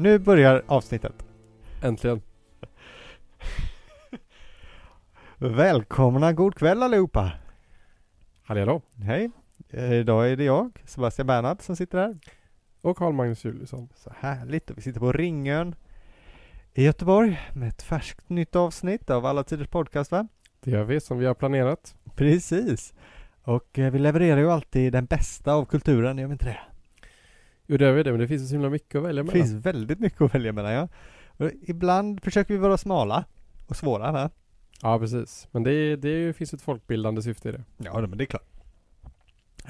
Nu börjar avsnittet. Äntligen. Välkomna, god kväll allihopa. Hallå Hej. Eh, Idag är det jag, Sebastian Bernhard, som sitter här. Och Carl-Magnus Juliusson. Så härligt. Vi sitter på Ringön i Göteborg med ett färskt nytt avsnitt av Alla Tiders Podcast va? Det gör vi som vi har planerat. Precis. Och eh, vi levererar ju alltid den bästa av kulturen, gör vi inte det? Jo det vi det, men det finns så himla mycket att välja Det mellan. finns väldigt mycket att välja mellan ja. Och ibland försöker vi vara smala och svåra va? Ja precis. Men det, är- det är finns ett folkbildande syfte i det. Ja, men det är klart.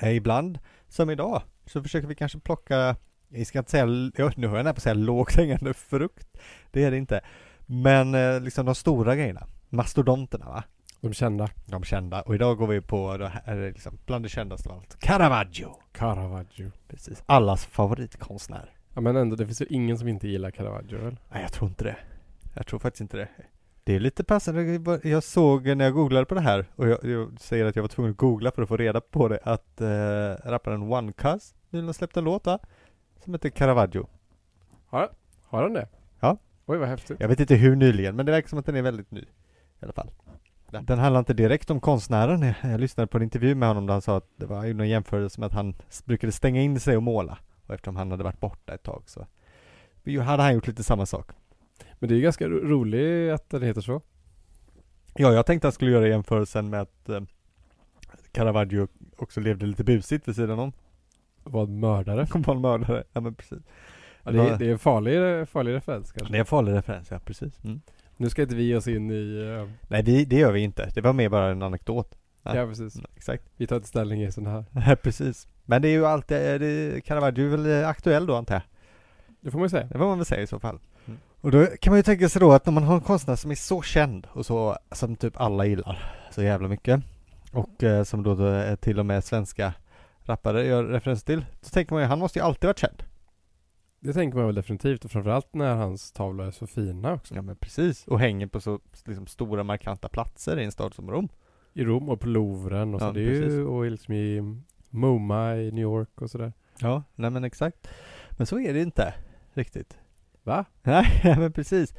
Eh, Ibland, som idag, så försöker vi kanske plocka, jag ska inte säga, ja, nu har jag nära på att säga lågt hängande frukt. Det är det inte. Men eh, liksom de stora grejerna, mastodonterna va? De kända. De kända. Och idag går vi på, det här är liksom bland det kändaste av allt, Caravaggio. Caravaggio. Precis. Allas favoritkonstnär. Ja men ändå, det finns ju ingen som inte gillar Caravaggio väl? Nej, jag tror inte det. Jag tror faktiskt inte det. Det är lite passande. Jag såg när jag googlade på det här och jag, jag säger att jag var tvungen att googla för att få reda på det att eh, rapparen One Cuz nyligen har släppt en låt va? Som heter Caravaggio. Har, har han det? Ja. Oj vad häftigt. Jag vet inte hur nyligen men det verkar som att den är väldigt ny. I alla fall. Den handlar inte direkt om konstnären. Jag, lyssnade på en intervju med honom där han sa att det var någon jämförelse med att han brukade stänga in sig och måla. Och eftersom han hade varit borta ett tag så hade han gjort lite samma sak. Men det är ju ganska ro- roligt att den heter så. Ja, jag tänkte att jag skulle göra jämförelsen med att eh, Caravaggio också levde lite busigt vid sidan om. Vad mördare. Kom på en mördare. Ja, men precis. Ja, det, är, det är en farlig, farlig referens kanske. Det är en farlig referens, ja precis. Mm. Nu ska inte vi ge oss in i... eh, Nej, det, det gör vi inte. Det var mer bara en anekdot. Ja. ja precis. Mm, Exakt. Vi tar inte ställning i sån här. Ja, precis. Men det är ju alltid, eh, det, Caravaggio är väl eh, aktuell då antar jag. Det får man ju säga. Det får man väl säga i så fall. Mm. Och då kan man ju tänka sig då att när man har en konstnär som är så känd och så, som typ alla gillar så jävla mycket och eh, som då, då eh, till och med svenska rappare gör referens till, så tänker man ju han måste ju alltid varit känd. Det tänker man väl definitivt och framförallt när hans tavlor är så fina också. Ja men precis, och hänger på så liksom, stora markanta platser i en stad som Rom. I Rom och på Louvren och så. Ja, det är ju, och liksom i MoMA i New York och sådär. Ja, nej men exakt. Men så är det inte riktigt. Va? Nej, men precis.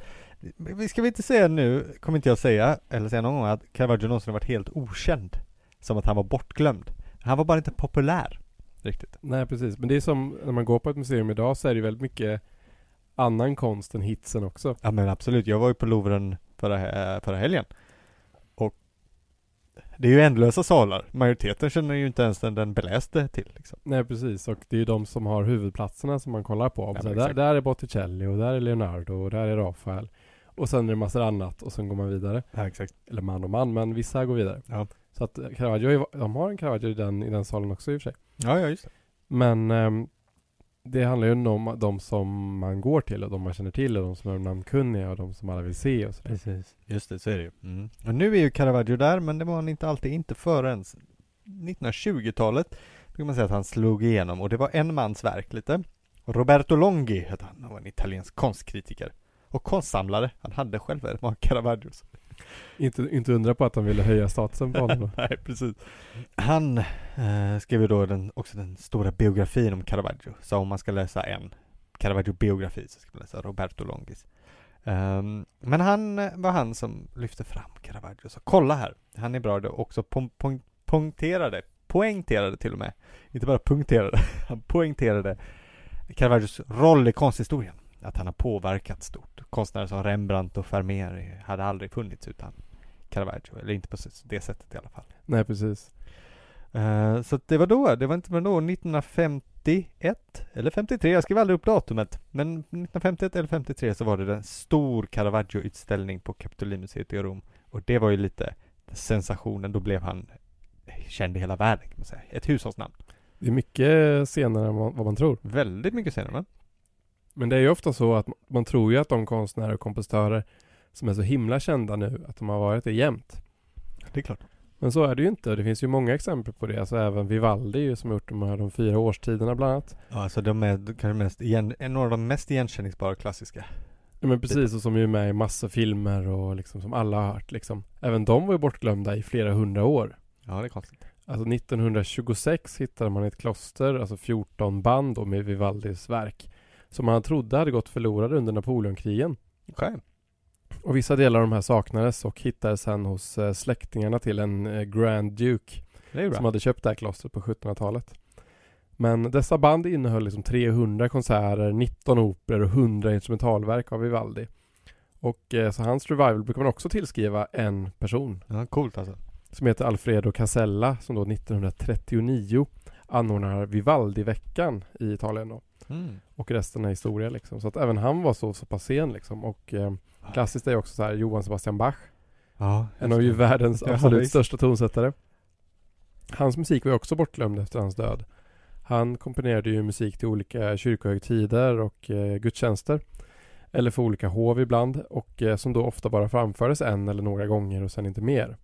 Vi ska vi inte säga nu, kommer inte jag säga, eller säga någon gång att Caravaggio någonsin har varit helt okänd. Som att han var bortglömd. Han var bara inte populär. Riktigt. Nej precis, men det är som när man går på ett museum idag så är det väldigt mycket annan konst än hitsen också. Ja men absolut, jag var ju på Louvren förra, förra helgen. Och det är ju ändlösa salar. Majoriteten känner ju inte ens den, den beläste till liksom. Nej precis, och det är ju de som har huvudplatserna som man kollar på. Ja, så där, där är Botticelli och där är Leonardo och där är Rafael. Och sen är det massor annat och sen går man vidare. Ja exakt. Eller man och man, men vissa går vidare. Ja. Så att Caravaggio, är- de har en Caravaggio i den, i den salen också i och för sig. Ja, ja just det. Men ehm, det handlar ju om de som man går till och de man känner till och de som är namnkunniga och de som alla vill se och sådär. Precis. Just det, så är det ju. Mm. Och nu är ju Caravaggio där, men det var han inte alltid, inte förrän 1920-talet. Då kan man säga att han slog igenom och det var en mans verk lite. Roberto Longhi hette han, han var en italiensk konstkritiker. Och konstsamlare. Han hade själv väldigt många Caravaggios. Inte, inte undra på att de ville höja statusen på honom. Nej, precis. Han eh, skrev ju då den, också den stora biografin om Caravaggio. Så om man ska läsa en Caravaggio-biografi så ska man läsa Roberto Longis. Um, men han var han som lyfte fram Caravaggio. Så kolla här, han är bra det också pom- pom- punkterade, poängterade till och med. Inte bara punkterade, han poängterade Caravaggios roll i konsthistorien. Att han har påverkat stort. Konstnärer som Rembrandt och Vermeer hade aldrig funnits utan Caravaggio, eller inte på det sättet i alla fall. Nej precis. Eh, så det var då, det var inte men då 1951 eller 53, jag skrev aldrig upp datumet. Men 1951 eller 53 så var det en stor Caravaggio-utställning på Kapitolimuseet i Rom. Och det var ju lite sensationen, då blev han känd i hela världen kan man säga. Ett hushållsnamn. Det är mycket senare än vad man tror. Väldigt mycket senare? Men det är ju ofta så att man tror ju att de konstnärer och kompositörer som är så himla kända nu, att de har varit det jämt. Det är klart. Men så är det ju inte. Det finns ju många exempel på det. Alltså även Vivaldi som har gjort de här de fyra årstiderna bland annat. Ja, alltså de är kanske mest igen, några av de mest igenkänningsbara klassiska. Ja men precis, och som ju är med i massa filmer och liksom som alla har hört liksom. Även de var ju bortglömda i flera hundra år. Ja, det är konstigt. Alltså 1926 hittade man ett kloster, alltså 14 band då med Vivaldis verk. Som han trodde hade gått förlorade under Napoleonkrigen. Okej. Och vissa delar av de här saknades och hittades sen hos eh, släktingarna till en eh, Grand Duke som hade köpt det här klostret på 1700-talet. Men dessa band innehöll liksom 300 konserter, 19 operor och 100 instrumentalverk av Vivaldi. Och eh, så hans revival brukar man också tillskriva en person Ja, coolt alltså. som heter Alfredo Casella som då 1939 anordnar Vivaldi-veckan i Italien då. Mm. Och resten är historia liksom. Så att även han var så, så pass sen liksom. Och eh, klassiskt är också så här Johann Sebastian Bach. Ja, En av ju världens Ja, absolut visst. största tonsättare. Hans musik var också bortglömd efter hans död. Han komponerade ju musik till olika kyrkohögtider och eh, gudstjänster. Eller för olika hov ibland och eh, som då ofta bara framfördes en eller några gånger och sen inte mer.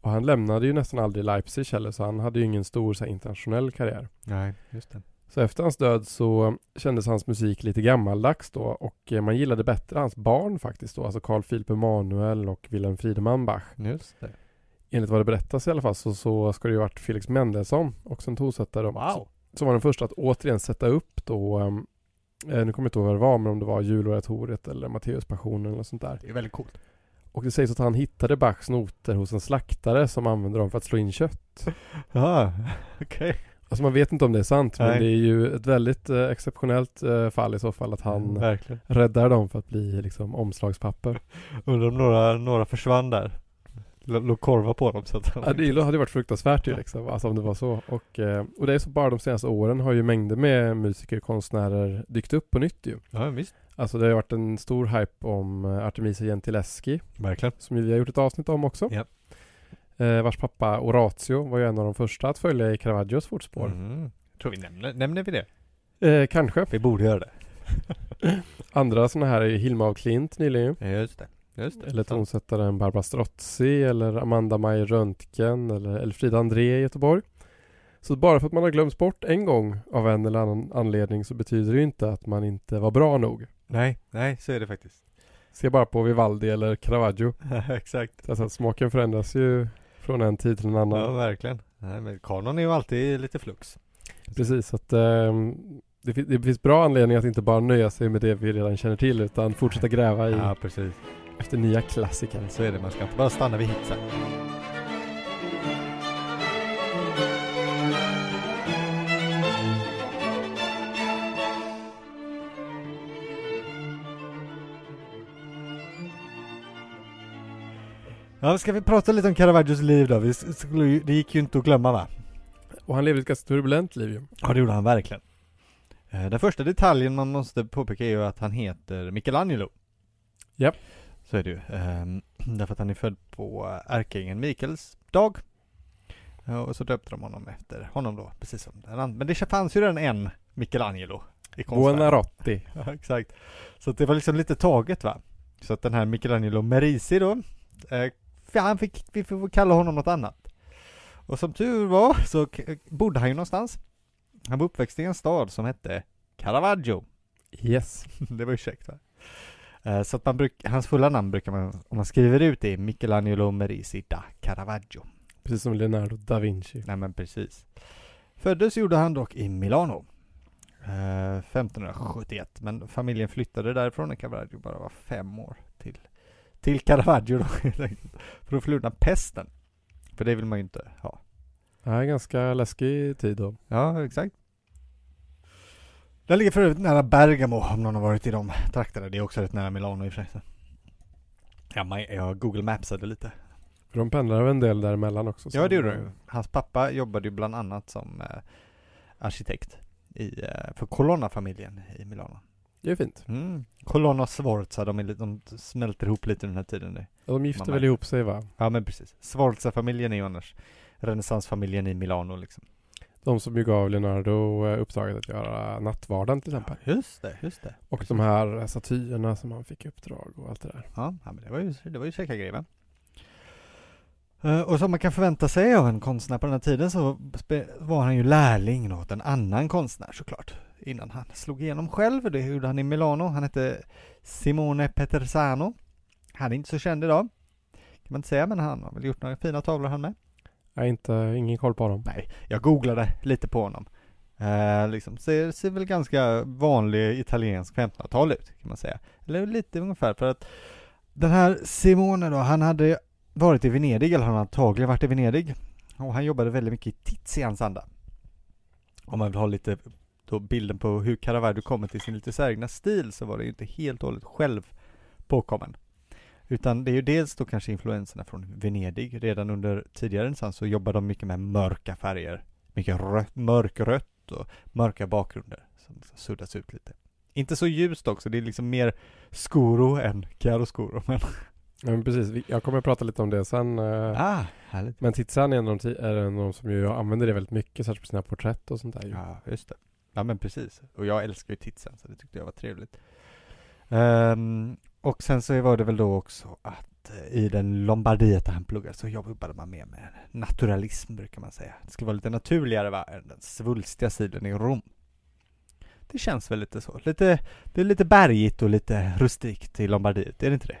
Och han lämnade ju nästan aldrig Leipzig heller så han hade ju ingen stor så här, internationell karriär. Nej, just det. Så efter hans död så kändes hans musik lite gammaldags då och eh, man gillade bättre hans barn faktiskt då, alltså Carl Philip Emanuel och Wilhelm Friedemann Bach. Just det. Enligt vad det berättas i alla fall så, så ska det ju varit Felix Mendelssohn, också en tonsättare, Wow. som var den första att återigen sätta upp då, ehm, eh, nu kommer jag inte ihåg vad det var, men om det var juloratoriet eller Matteuspassionen eller något sånt där. Det är väldigt coolt. Och det sägs att han hittade Bachs noter hos en slaktare som använde dem för att slå in kött. Ja, okej. Alltså man vet inte om det är sant, men Nej. det är ju ett väldigt eh, exceptionellt eh, fall i så fall att han Verkligen. räddar dem för att bli liksom omslagspapper. Undrar om några, några försvann där. L- Låg korvar på dem så att Ja, det hade varit fruktansvärt ju liksom, alltså om det var så. Och, eh, och det är så bara de senaste åren har ju mängder med musiker, konstnärer dykt upp på nytt ju. Ja, visst. Alltså det har varit en stor hype om eh, Artemisia Gentileschi, Verkligen. som vi har gjort ett avsnitt om också. Ja. Eh, vars pappa Orazio var ju en av de första att följa i Caravaggios fotspår. Mm. Tror vi nämner, nämner vi det? Eh, kanske. Vi borde göra det. Andra sådana här är ju Hilma af Klint nyligen ju. Just det. Just det. Eller tonsättaren Barbara Strozzi eller Amanda Maj Röntgen eller Elfrida André i Göteborg. Så bara för att man har glömts bort en gång av en eller annan anledning så betyder det ju inte att man inte var bra nog. Nej, nej, så är det faktiskt. Se bara på Vivaldi eller Caravaggio. Exakt. Alltså smaken förändras ju från en tid till en annan. Ja, verkligen. Nej, men kanon är ju alltid lite flux. Precis, så att ehm, det, fin- det finns bra anledning att inte bara nöja sig med det vi redan känner till utan fortsätta gräva i Ja, precis. efter nya klassiker. Så är det. Man ska inte bara stanna vid hitsen. Ja, ska vi prata lite om Caravaggios liv då? Vi skulle, ju- det gick ju inte att glömma va? Och han levde ett ganska turbulent liv ju. Ja, det gjorde han verkligen. Eh, Den första detaljen man måste påpeka är ju att han heter Michelangelo. Japp. Så är det ju. Ehm, Därför att han är född på ärkeängeln Mikaels dag. Eh, Och så döpte de honom efter honom då, precis som den andra. Men det fanns ju redan en Michelangelo i konstvärlden. Buonarroti. Ja, exakt. Så det var liksom lite taget va. Så att den här Michelangelo Merisi då, eh, ja, han fick, vi får kalla honom något annat. Och som tur var så bodde han ju någonstans. Han var uppväxt i en stad som hette Caravaggio. Yes. det var ju käckt va. Eh, så att man bruk, hans fulla namn brukar man, om man skriver ut det, Michelangelo Merisi da Caravaggio. Precis som Leonardo da Vinci. Nej men precis. Föddes gjorde han dock i Milano. Eh, 1571. Men familjen flyttade därifrån när Caravaggio bara var fem år till, till Caravaggio då. För att fly undan pesten. För det vill man ju inte ha. Det här är ganska läskig tid då. Ja, exakt. Den ligger för övrigt nära Bergamo om någon har varit i de trakterna. Det är också rätt nära Milano i och för sig. Ja, jag Google Mapsade lite. För de pendlar en del däremellan också. Ja, det gjorde de. Hans pappa jobbade ju bland annat som eh, arkitekt i, eh, för Colonna-familjen i Milano. Det är fint. Mm. Colonna Sforza, de, är, de smälter ihop lite den här tiden nu. Ja, de gifte Mamma. väl ihop sig va? Ja men precis. Sforza-familjen är ju annars renässansfamiljen i Milano liksom. De som ju gav Leonardo eh, uppdraget att göra Nattvarden till exempel. just det, just det. Och de här statyerna som han fick i uppdrag och allt det där. Ja, ja men det var ju, det var ju käcka grejer va? Eh, Och som man kan förvänta sig av en konstnär på den här tiden så spe- var han ju lärling åt en annan konstnär såklart. Innan han slog igenom själv, det gjorde han i Milano. Han hette Simone Petersano. Han är inte så känd idag. Kan man inte säga, men han har väl gjort några fina tavlor han med. Jag har inte, ingen koll på dem. Nej, jag googlade lite på honom. Eh, liksom ser, ser väl ganska vanlig italiensk 1500-tal ut kan man säga. Eller lite ungefär för att den här Simone då, han hade varit i Venedig, eller han hade antagligen varit i Venedig. Och han jobbade väldigt mycket i Tizians anda. Om man vill ha lite då bilden på hur Caravaggio kommer till sin lite säregna stil så var det ju inte helt och hållet själv påkommen. Utan det är ju dels då kanske influenserna från Venedig. Redan under tidigare renässans så jobbade de mycket med mörka färger. Mycket rött, mörkrött och mörka bakgrunder som liksom suddas ut lite. Inte så ljust också, det är liksom mer skoro än chiaroscuro. Men... Ja, men precis, jag kommer att prata lite om det sen. eh, Ah, härligt. Men Tizian är en av de, är en av de som ju använder det väldigt mycket, särskilt på sina porträtt och sånt där. Ja, just det. Ja men precis. Och jag älskar ju Tizian så det tyckte jag var trevligt. Ehm, och sen så var det väl då också att eh, i den Lombardiet där han pluggade så jobbade man mer med naturalism brukar man säga. Det skulle vara lite naturligare va, än den svulstiga stilen i Rom. Det känns väl lite så. Lite, det är lite bergigt och lite rustikt i Lombardiet, är det inte det?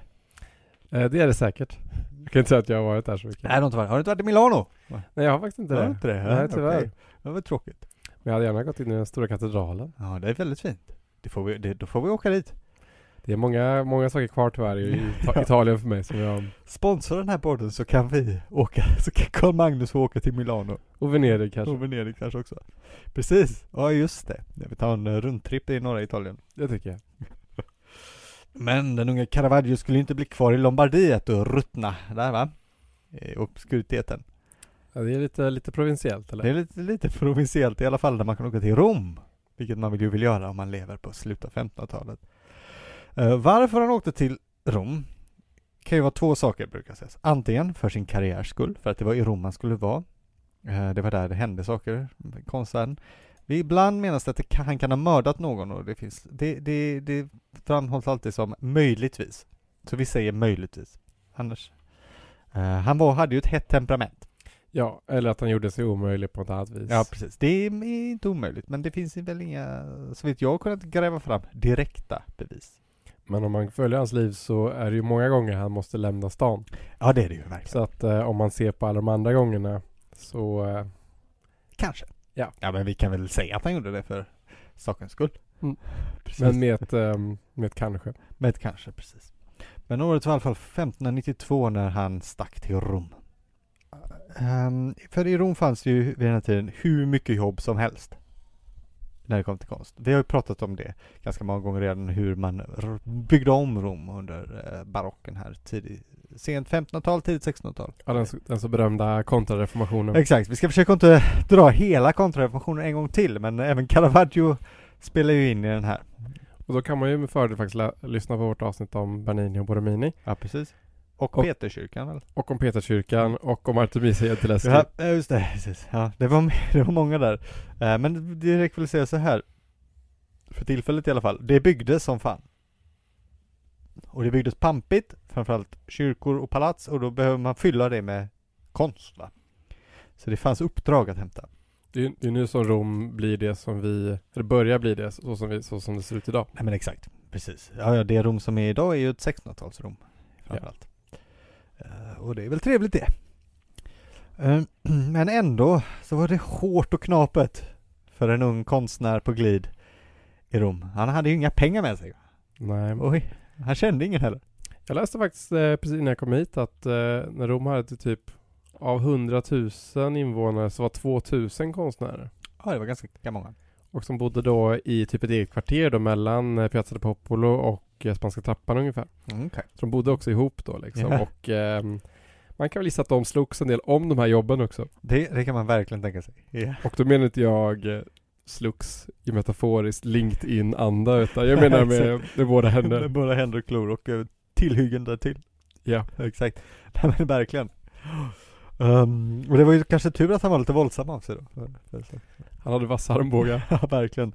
Eh, Det är det säkert. Jag kan inte säga att jag har varit där så mycket. Nej, har inte varit. Har du inte varit i Milano? Nej, jag har faktiskt inte Har det. du inte det? Nej, tyvärr. Okej. Det var tråkigt. Men jag hade gärna gått in i den stora katedralen. Ja, det är väldigt fint. Det får vi, det, då får vi åka dit. Det är många, många saker kvar tyvärr i Ita- Italien för mig som jag... Sponsra den här podden så kan vi åka, så kan Carl Magnus få åka till Milano. Och Venedig kanske. Och Venedig kanske också. Precis, ja just det. Vi tar en eh, rundtripp i norra Italien. Det tycker jag. Men den unga Caravaggio skulle inte bli kvar i Lombardiet och ruttna där va? I obskuriteten. Ja, det är lite, lite provinsiellt eller? Det är lite, lite provinsiellt i alla fall när man kan åka till Rom. Vilket man vill ju vill göra om man lever på slutet av 1500-talet. Uh, eh, varför han åkte till Rom kan ju vara två saker brukar sägas. Antingen för sin karriärs skull, för att det var i Rom han skulle vara. Eh, det var där det hände saker, konstnären. ibland menas det att det han kan ha mördat någon och det finns, det, det, det framhålls alltid som möjligtvis. Så vi säger möjligtvis. Annars. Eh, han var, hade ju ett hett temperament. Ja, eller att han gjorde sig omöjlig på något annat vis. Ja, precis. Det är inte omöjligt, men det finns väl inga, så vitt jag har kunnat gräva fram, direkta bevis. Men om man följer hans liv så är det ju många gånger han måste lämna stan. Ja, det är det ju verkligen. Så att eh, om man ser på alla de andra gångerna så... Eh, Kanske. Ja. Ja, men vi kan väl säga att han gjorde det för sakens skull. Mm. Men med ett, eh, med ett kanske. Med ett kanske, precis. Men året var i alla fall 1592 när han stack till Rom. Ehm, för i Rom fanns det ju vid den här tiden hur mycket jobb som helst. När det kom till konst. Vi har ju pratat om det ganska många gånger redan, hur man byggde om Rom under eh, barocken här tidigt, sent 1500-tal, tidigt 1600-tal. Ja, den, så- den så berömda kontrareformationen. Exakt, vi ska försöka inte dra hela kontrareformationen en gång till, men även Caravaggio spelar ju in i den här. Och då kan man ju med fördel faktiskt lyssna på vårt avsnitt om Bernini och Borromini. Ja, precis. Och, Och- Peterskyrkan väl? Och om Peterskyrkan och om Artemisia Gentileschi. Ja, ja, just det, precis. Ja, det var, det var många där. Eh, men väl att säga så här. För tillfället i alla fall. Det byggdes som fan. Och det byggdes pampigt, framförallt kyrkor och palats, och då behöver man fylla det med konst va. Så det fanns uppdrag att hämta. Det är det är nu som Rom blir det som vi, eller börjar bli det så som, vi, så som det ser ut idag. Nej men exakt, precis. Ja, ja det Rom som är idag är ju ett 1600-talsrom. Framförallt. Eh, och det är väl trevligt det. Eh, men ändå så var det hårt och knapet för en ung konstnär på glid i Rom. Han hade ju inga pengar med sig. Nej. Oj, han kände ingen heller. Jag läste faktiskt eh, precis innan jag kom hit att eh, när Rom hade typ av 100 000 invånare så var 2000 konstnärer. Ja, det var ganska många. Och som bodde då i typ ett eget kvarter då mellan eh, Piazza del Popolo och eh, Spanska trappan ungefär. Mm, okej. Så de bodde också ihop då liksom. Ja. Och ehm, man kan väl gissa att de slogs en del om de här jobben också. Det, det kan man verkligen tänka sig. Ja. Och då menar inte jag eh, slogs i metaforiskt LinkedIn-anda utan jag menar med, med båda händer. Med båda händer och klor och eh, tillhyggen där till. Ja. Exakt. Nej men verkligen. Ehm, och det var ju kanske tur att han var lite våldsam av sig då. Han hade vassa armbågar. Ja, verkligen.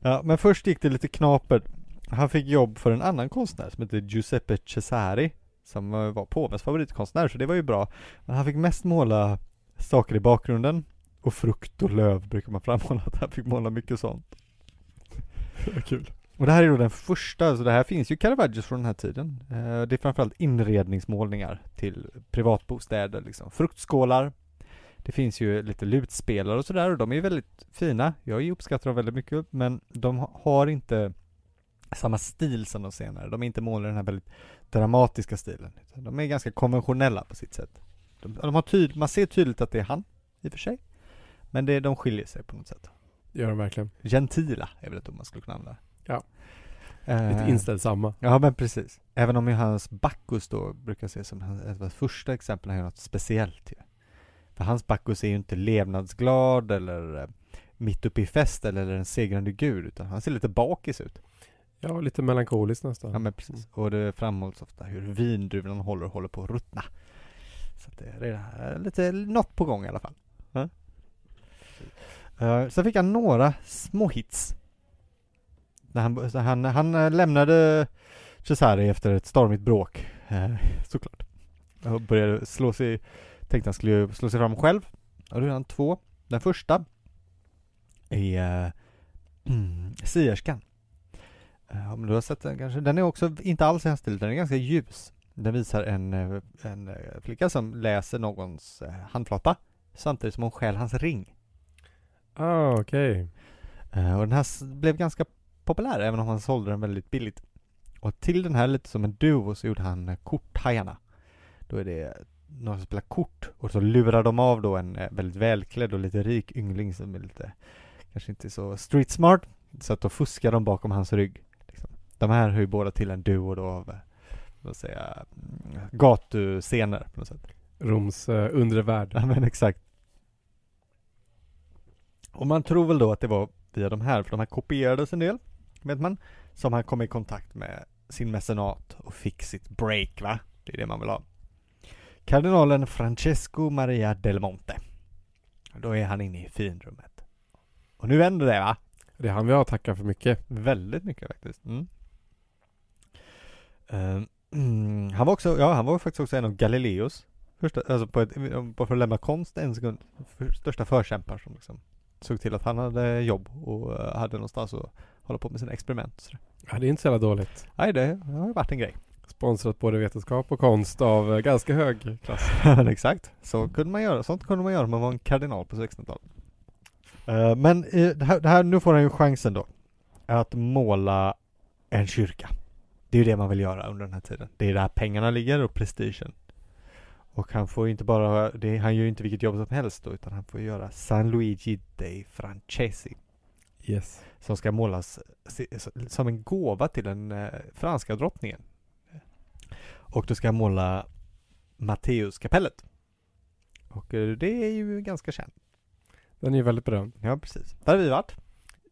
Ja, men först gick det lite knapert. Han fick jobb för en annan konstnär som heter Giuseppe Cesari. Som var påvens favoritkonstnär, så det var ju bra. Men han fick mest måla saker i bakgrunden. Och frukt och löv brukar man framhålla att han fick måla mycket sånt. Kul. Och det här är då den första, så det här finns ju Caravaggios från den här tiden. Eh, Det är framförallt inredningsmålningar till privatbostäder, liksom. Fruktskålar, Det finns ju lite lutspelare och sådär och de är väldigt fina. Jag uppskattar dem väldigt mycket men de ha- har inte samma stil som de senare. De är inte målade i den här väldigt dramatiska stilen. De är ganska konventionella på sitt sätt. De, de har tyd, man ser tydligt att det är han i och för sig. Men det, de skiljer sig på något sätt. Gör de verkligen. Gentila är väl ett ord man skulle kunna använda. Ja. Eh, Lite inställsamma. Ja men precis. Även om ju hans Bacchus då brukar ses som hans, ett av de första exemplen han gör något speciellt ju. För hans Bacchus är ju inte levnadsglad eller eh, mitt uppe i fest eller en segrande gud utan han ser lite bakis ut. Ja, lite melankoliskt nästan. Ja men precis. Och det framhålls ofta hur vindruvorna han håller håller på att ruttna. Så att det är redan lite något på gång i alla fall. Ja. Uh, sen fick han några små hits. När han, han, han lämnade Cesare efter ett stormigt bråk, eh, såklart. Och började slå sig, tänkte han skulle slå sig fram själv. Och då gjorde han två. Den första är uh, mm, Sierskan. Uh, om du har sett den kanske. Den är också inte alls stil, den är ganska ljus. Den visar en, eh, en eh, flicka som läser någons eh, handflata samtidigt som hon stjäl hans ring. Ah, okej. Eh, och den här blev ganska populär även om han sålde den väldigt billigt. Och till den här lite som en duo så gjorde han Korthajarna. Då är det några som spelar kort och så lurar de av då en väldigt välklädd och lite rik yngling som är lite kanske inte så street smart. Så att då fuskar de bakom hans rygg. De här hör ju båda till en duo då av vad säga, mm, gatuscener på något sätt. Roms uh, undre värld. Ja men exakt. Och man tror väl då att det var via de här, för de här kopierades en del, vet man, som han kom i kontakt med sin mecenat och fick sitt break va? Det är det man vill ha. Kardinalen Francesco Maria del Monte. Då är han inne i finrummet. Och nu vänder det va? Det är han vi har att tacka för mycket. Väldigt mycket faktiskt. Mm. Ehm, mm, han var också, ja han var faktiskt också en av Galileos första, alltså på ett, bara för att lämna konst en sekund, för, största förkämpar som liksom såg till att han hade jobb och eh, hade någonstans att hålla på med sina experiment. Ja, det är inte så jävla dåligt. Nej det har ju varit en grej. Sponsrat både vetenskap och konst av eh, ganska hög klass. Exakt, så kunde man göra, sånt kunde man göra om man var en kardinal på 1600-talet. Eh, men eh, det här, det här, nu får han ju chansen då att måla en kyrka. Det är ju det man vill göra under den här tiden. Det är där pengarna ligger och prestigen. Och han får inte bara, det, han gör ju inte vilket jobb som helst då, utan han får göra San Luigi dei Francesi. Yes. Som ska målas som en gåva till den eh, franska drottningen. Och då ska han måla Matteuskapellet. Och eh, det är ju ganska känt. Den är ju väldigt berömd. Ja, precis. Där har vi varit.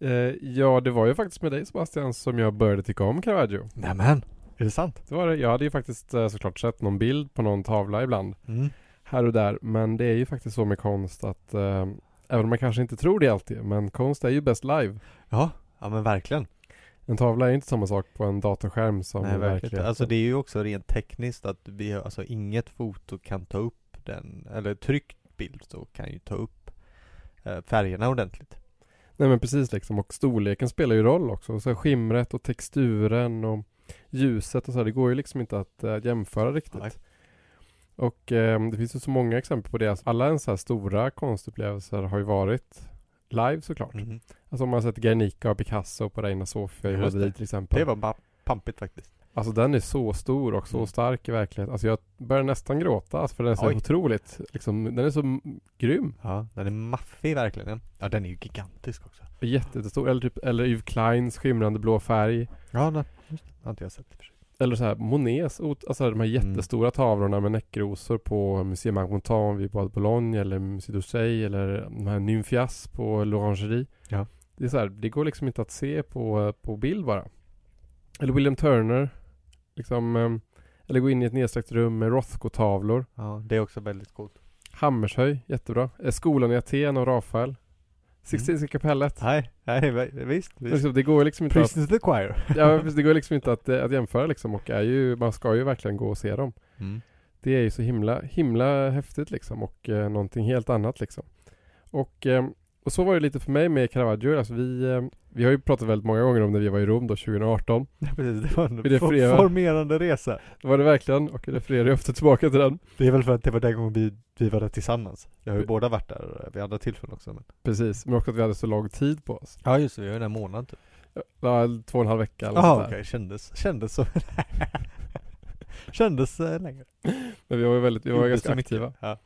Eh, ja, det var ju faktiskt med dig Sebastian som jag började tycka om Caravaggio. Nämen, är det sant? Det var det. Jag hade ju faktiskt eh, såklart sett någon bild på någon tavla ibland. Mm. Här och där. Men det är ju faktiskt så med konst att eh, Även om man kanske inte tror det alltid. Men konst är ju bäst live. Ja, ja men verkligen. En tavla är inte samma sak på en datorskärm som Nej, verkligen. Alltså det är ju också rent tekniskt att vi, har- alltså inget foto kan ta upp den, eller tryckt bild så kan ju ta upp eh, färgerna ordentligt. Nej men precis liksom. Och storleken spelar ju roll också. Så skimret och texturen och ljuset och så. här, Det går ju liksom inte att eh, jämföra riktigt. Nej. Och eh, det finns ju så många exempel på det. Alltså, alla ens så här stora konstupplevelser har ju varit live såklart. Mhm. Alltså om man har sett Guernica och Picasso på Reina Sofia i Madrid till exempel. Det var bara pampigt faktiskt. Alltså den är så stor och så Mm. stark i verkligheten. Alltså jag börjar nästan gråta alltså, för den är så Oj. otroligt, liksom, den är så grym. Ja, den är maffig verkligen. Ja, den är ju gigantisk också. Jättestor. Eller typ, eller Yves Kleins skimrande blå färg. Ja, just det. har inte jag sett. Eller så här Monets, alltså de här Mm. jättestora tavlorna med näckrosor på Museum Marmottan vid Bois de Boulogne eller Musée d'Orsay eller de här Nymphias på L'Orangerie. Ja. Det är så här, det går liksom inte att se på, på bild bara. Eller William Turner. Liksom, ehm, eller gå in i ett nedsträckt rum med Rothko-tavlor. Ja, det är också väldigt coolt. Hammershöj, jättebra. Eh, Skolan i Aten och Rafael. Sixtinska kapellet. Nej, nej, vi- visst. visst. Liksom, det går liksom inte att, Preach to the choir. ja, det går liksom inte att, eh, att jämföra liksom och är ju, man ska ju verkligen gå och se dem. Mm. Det är ju så himla, himla häftigt liksom och eh, någonting helt annat liksom. Och, eh, och så var det lite för mig med Caravaggio. Alltså vi, eh, vi har ju pratat väldigt många gånger om när vi var i Rom då 2018. Ja, precis, det var en refererar- formerande resa. Det var det verkligen och jag refererar ju ofta tillbaka till den. Det är väl för att det var den gången vi, vi var där tillsammans. Vi har ju båda varit där vid andra tillfällen också. Men... Precis, men också att vi hade så lång tid på oss. Ja just det, vi har ju en månad typ. Ja, två och en halv vecka eller Ja okej, där. kändes, kändes så. kändes eh, längre. Men vi var ju väldigt, vi var Gjorde ganska aktiva. Ja.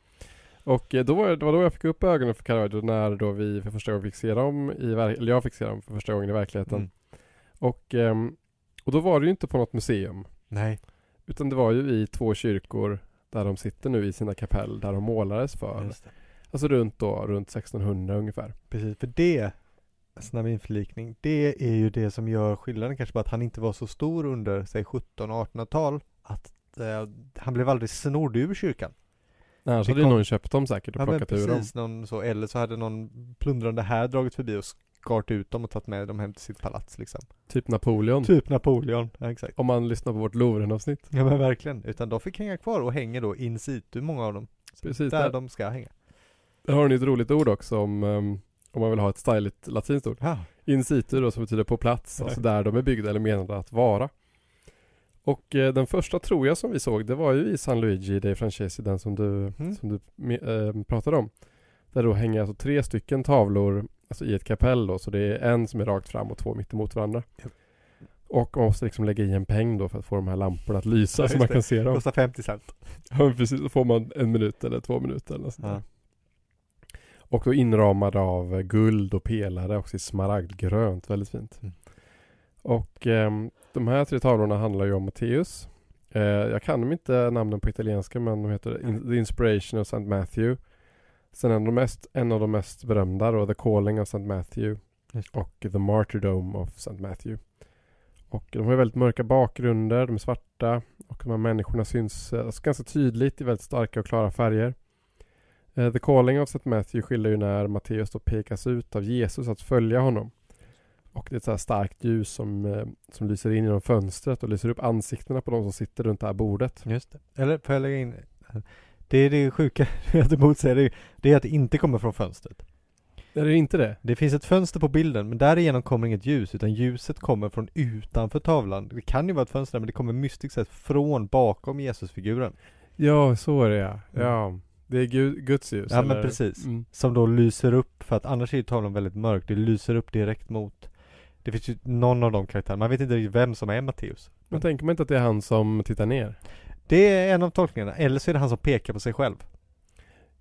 Och eh, då var det, var då jag fick upp ögonen för Caravaggio när då vi för första gången fick se dem i eller jag fick se dem för första gången i verkligheten. Mm. Och, ehm, och då var det ju inte på något museum. Nej. Utan det var ju i två kyrkor där de sitter nu i sina kapell där de målades för. Alltså runt då, runt 1600 ungefär. Precis, för det, snabb införlikning, det är ju det som gör skillnaden kanske bara att han inte var så stor under, säg 17 och 1800-tal. Att eh, han blev aldrig snodd ur kyrkan. Annars Det hade kom- någon köpt dem säkert och Ja plockat ur dem. någon så, eller så hade någon plundrande här dragit förbi och skart ut dem och tagit med dem hem till sitt palats liksom. Typ Napoleon. Typ Napoleon, ja, exakt. Om man lyssnar på vårt Louvren-avsnitt. Ja men verkligen, utan de fick hänga kvar och hänger då in situ, många av dem. Precis, där där, de ska hänga. där har ni ett roligt ord också om, ehm, om man vill ha ett styligt latinskt ord. Ja, In situ då som betyder på plats, Ja. alltså där de är byggda eller menade att vara. Och eh, den första tror jag som vi såg, det var ju i San Luigi dei Francesi, den som du, Mm. som du eh, pratade om. Där då hänger alltså tre stycken tavlor alltså i ett kapell då, så det är en som är rakt fram och två mitt emot varandra. Ja. Och man måste liksom lägga i en peng då för att få de här lamporna att lysa Ja, så man det. kan se dem. kostar 50 cent. Ja precis, då får man en minut eller två minuter eller sånt. Ja. Och då inramad av guld och pelare också i smaragdgrönt, väldigt fint. Mm. Och ehm, de här tre tavlorna handlar ju om Matteus. Eh, jag kan inte namnen på italienska men de heter In- The Inspiration of St. Matthew. Sen en av, de mest, en av de mest berömda då, The Calling of St. Matthew. Och The Martyrdom of St. Matthew. Och de har väldigt mörka bakgrunder, de är svarta och de här människorna syns alltså ganska tydligt i väldigt starka och klara färger. Eh, The Calling of St. Matthew skiljer ju när Matteus då pekas ut av Jesus att följa honom. Och det är ett så här starkt ljus som, eh, som lyser in genom fönstret och lyser upp ansiktena på de som sitter runt det här bordet. Just det. Eller får jag lägga in? Det är det sjuka, jag inte motsäger det, det är att det inte kommer från fönstret. Är det inte det? Det finns ett fönster på bilden, men därigenom kommer inget ljus, utan ljuset kommer från utanför tavlan. Det kan ju vara ett fönster, men det kommer mystiskt sett från bakom Jesusfiguren. Ja, så är det ja. Mm. Ja, det är Gud, Guds ljus. Ja, men eller? precis. Mm. Som då lyser upp, för att annars är ju tavlan väldigt mörk, det lyser upp direkt mot Det finns ju någon av de karaktärerna, man vet inte vem som är Matteus. Men tänker man inte att det är han som tittar ner? Det är en av tolkningarna, eller så är det han som pekar på sig själv.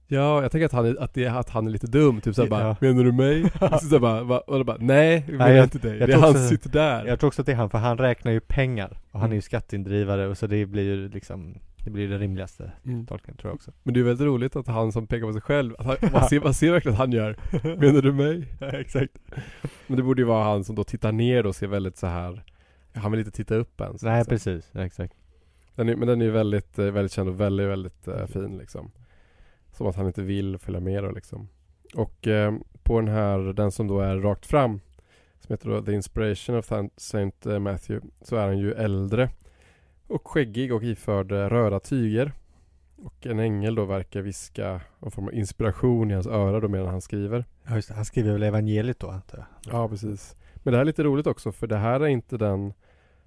Ja, jag tänker att han är, att det, är- att han är lite dum, typ såhär bara Ja. Menar du mig? så såhär bara, va, och då bara Nej, jag menar Nej, jag- inte dig. jag Det är han som sitter där. Jag tror också att det är han, för han räknar ju pengar. Och han är ju Mm. skatteindrivare, och så det blir ju liksom Det blir det rimligaste Mm. tolkningen tror jag också. Men det är väldigt roligt att han som pekar på sig själv, att han, man, ser, man ser verkligen att han gör Menar du mig? Ja, exakt. Men det borde ju vara han som då tittar ner och ser väldigt så här Han vill inte titta upp ens Nej liksom. precis, ja, exakt. den är, Men den är ju väldigt, eh, väldigt känd och väldigt, väldigt eh, fin liksom Som att han inte vill följa med då liksom Och eh, på den här, den som då är rakt fram Som heter då The Inspiration of Saint eh, Matthew Så är han ju äldre Och skäggig och iförd eh, röda tyger Och en ängel då verkar viska någon form av inspiration i hans öra då medan han skriver Ja just det, han skriver väl evangeliet då antar jag. Ja, precis. Men det här är lite roligt också för det här är inte den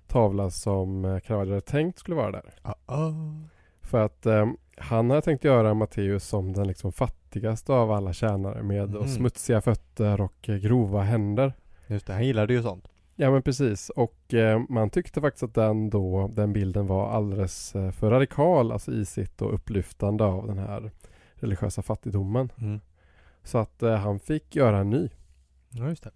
tavla som eh, Caravaggio hade tänkt skulle vara där. Uh-oh. För att eh, han hade tänkt göra Matteus som den liksom fattigaste av alla tjänare med och smutsiga fötter och eh, grova händer. Just det, han gillade ju sånt. Ja men precis och eh, man tyckte faktiskt att den då, den bilden var alldeles eh, för radikal alltså i sitt och upplyftande av den här religiösa fattigdomen. Mm. Så att eh, han fick göra en ny. Ja just det.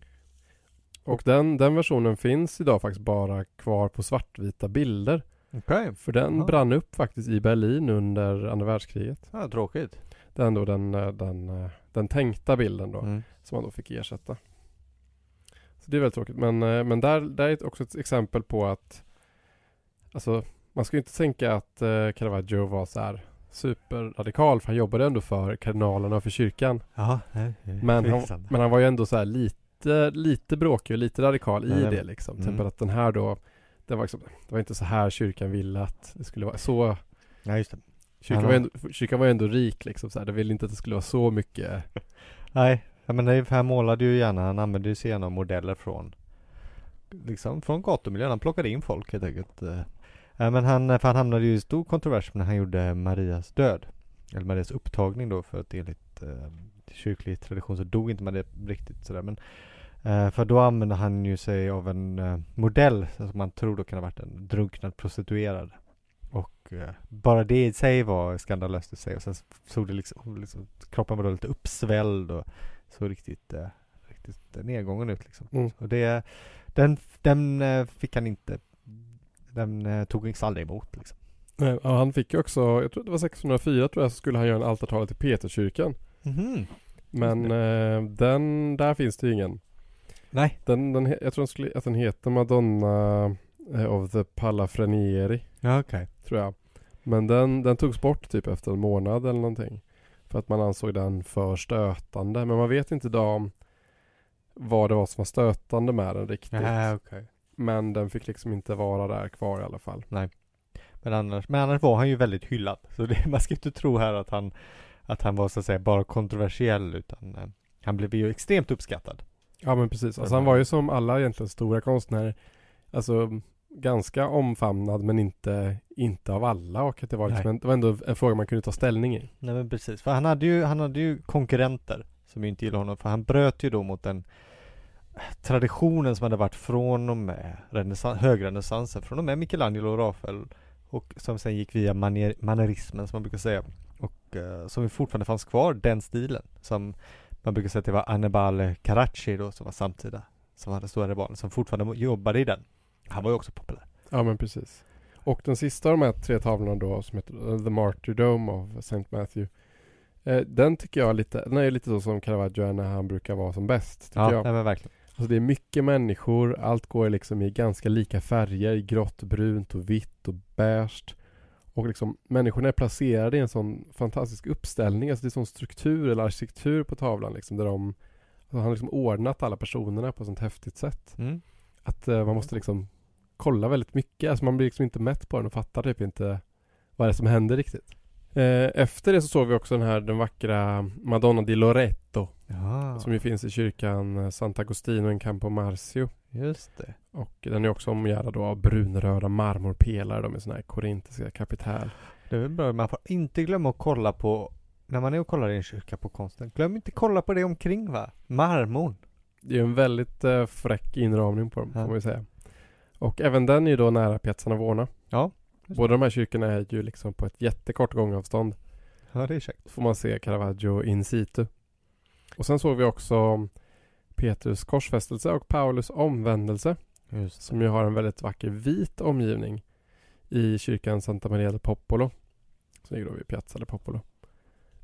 Och den, den versionen finns idag faktiskt bara kvar på svartvita bilder. Okej. För den Jaha. brann upp faktiskt i Berlin under andra världskriget. Ja, tråkigt. Den då den, eh, den, eh, den tänkta bilden då Mm. som man då fick ersätta. Så det är väldigt tråkigt. Men, eh, men där, där är också ett exempel på att Alltså man ska ju inte tänka att eh, Caravaggio var så här superradikal för han jobbade ändå för kardinalerna och för kyrkan. Jaha, nej. Men han, men han var ju ändå så här lite, lite bråkig och lite radikal i Ja, det- liksom. Till mm. att den här då det var, liksom, det var inte så här kyrkan ville att det skulle vara. Så Ja just det. Kyrkan var, ju ändå, kyrkan var ju ändå rik liksom så här. Det ville inte att det skulle vara så mycket Nej, Ja men han målade ju gärna, han använde ju sig gärna av modeller från Liksom från gatumiljön, han plockade in folk helt enkelt. Eh. Ja, men han, eh, för han hamnade ju i stor kontrovers när han gjorde Marias död. Eller Marias upptagning då för att enligt eh, kyrklig tradition så dog inte Maria riktigt sådär. Men eh, För då använde han ju sig av en eh, modell som man tror då kan ha varit en drunknad prostituerad. Och eh, bara det i sig var skandalöst i sig. Och sen såg det liksom, liksom kroppen var då lite uppsvälld och såg riktigt, eh, riktigt nedgången ut liksom. Mm. Och det, den, den eh, fick han inte, den eh, tog Nix aldrig emot liksom. Nej, ja, han fick ju också, jag tror det var 1604 tror jag, så skulle han göra en altartavla till Peterskyrkan. Mhm. Men eh, den, där finns det ju ingen. Nej. Den, den, jag tror den skulle, att den heter Madonna eh, of the Palafrenieri, Ja okej. tror jag. Men den, den togs bort typ efter en månad eller någonting. För att man ansåg den för stötande. Men man vet inte idag om vad det var som var stötande med den riktigt. Nej okej. Men den fick liksom inte vara där kvar i alla fall. Men annars, men annars var han ju väldigt hyllad. Så det, man ska inte tro här att han, att han var så att säga bara kontroversiell utan eh, han blev ju extremt uppskattad. Ja men precis. Så Alltså han var- var ju som alla egentligen stora konstnärer. Alltså ganska omfamnad men inte, inte av alla och att det var liksom en, det var ändå en fråga man kunde ta ställning i. Nej men precis, för han hade ju, han hade ju konkurrenter som ju inte gillade honom för han bröt ju då mot den traditionen som hade varit från och med renässans, högrenässansen, från och med Michelangelo och Rafael och som sen gick via manier, manierismen som man brukar säga och eh, som fortfarande fanns kvar, den stilen som man brukar säga att det var Annibale Carracci då som var samtida som hade stora rivaler som fortfarande jobbade i den. Han var ju också populär. Ja men precis. Och den sista av de här tre tavlorna då som heter eh, The Martyrdom of St. Matthew. Eh, den tycker jag är lite, den är lite så som Caravaggio är när han brukar vara som bäst. Tycker Ja, jag. nej men verkligen. Alltså det är mycket människor, allt går liksom i ganska lika färger, grått, brunt och vitt och beige. Och liksom människorna är placerade i en sån fantastisk uppställning, alltså det är sån struktur eller arkitektur på tavlan liksom där de alltså Han har liksom ordnat alla personerna på ett sånt häftigt sätt. Mm. Att eh, man måste liksom kolla väldigt mycket, alltså man blir liksom inte mätt på den och fattar typ inte vad det är som händer riktigt. Eh, efter det så såg vi också den här, den vackra Madonna di Loreto Ja, som ju finns i kyrkan eh, Sant'Agostino in Campo Marzio. just det. Och den är också omgärdad av brunröda marmorpelare då med sådana här korintiska kapitäl. Det är väl bra, man får inte glömma att kolla på när man är och kollar i en kyrka på konsten, glöm inte kolla på det omkring va? Marmorn. Det är en väldigt eh, fräck inramning på dem Ja. får man ju säga. Och även den är ju då nära Piazza Navona. Ja. Båda de här kyrkorna är ju liksom på ett jättekort gångavstånd. Ja, det är käckt. Får man se Caravaggio in situ. Och sen såg vi också Petrus korsfästelse och Paulus omvändelse. Som ju har en väldigt vacker vit omgivning i kyrkan Santa Maria del Popolo. Som ligger då vid Piazza del Popolo.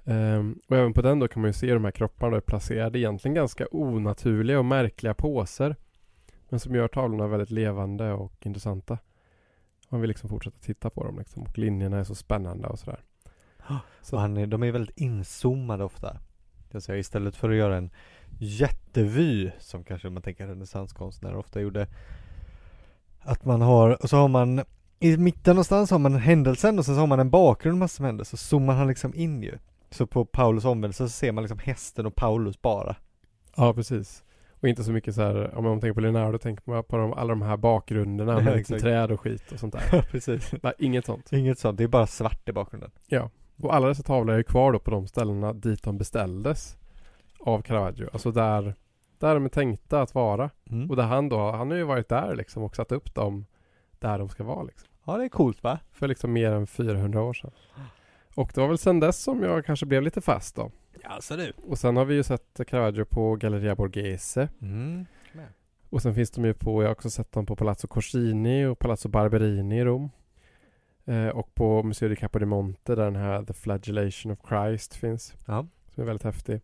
Ehm, och även på den då kan man ju se de här kropparna då är placerade egentligen ganska onaturliga och märkliga påser. Men som gör tavlorna väldigt levande och intressanta. Man vill liksom fortsätta titta på dem liksom. Och linjerna är så spännande och sådär. Så han är, de är väldigt inzoomade ofta. Jag säger istället för att göra en jättevy som kanske man tänker renässanskonstnärer ofta gjorde. Att man har, och så har man i mitten någonstans har man händelsen och sen så har man en bakgrund massor med händelser. Så zoomar han liksom in ju. Så på Paulus omvändelse så ser man liksom hästen och Paulus bara. Ja, precis. Och inte så mycket så här, om man tänker på Leonardo tänker man på de, alla de här bakgrunderna Ja, med liksom träd och skit och sånt där. Ja, precis. Nej, inget sånt. Inget sånt, det är bara svart i bakgrunden. Och alla dessa tavlor är ju kvar då på de ställena dit de beställdes av Caravaggio. Alltså där, där de är tänkta att vara. Mm. Och där han då, han har ju varit där liksom och satt upp dem där de ska vara liksom. Ja, det är coolt va? För liksom mer än 400 år sedan. Och det var väl sedan dess som jag kanske blev lite fast då. Ja, så du. Och sen har vi ju sett Caravaggio på Galleria Borghese. Mm. Och sen finns de ju på, jag har också sett dem på Palazzo Corsini och Palazzo Barberini i Rom. Eh, och på Museo di Capodimonte där den här The Flagellation of Christ finns. Ja. Som är väldigt häftig.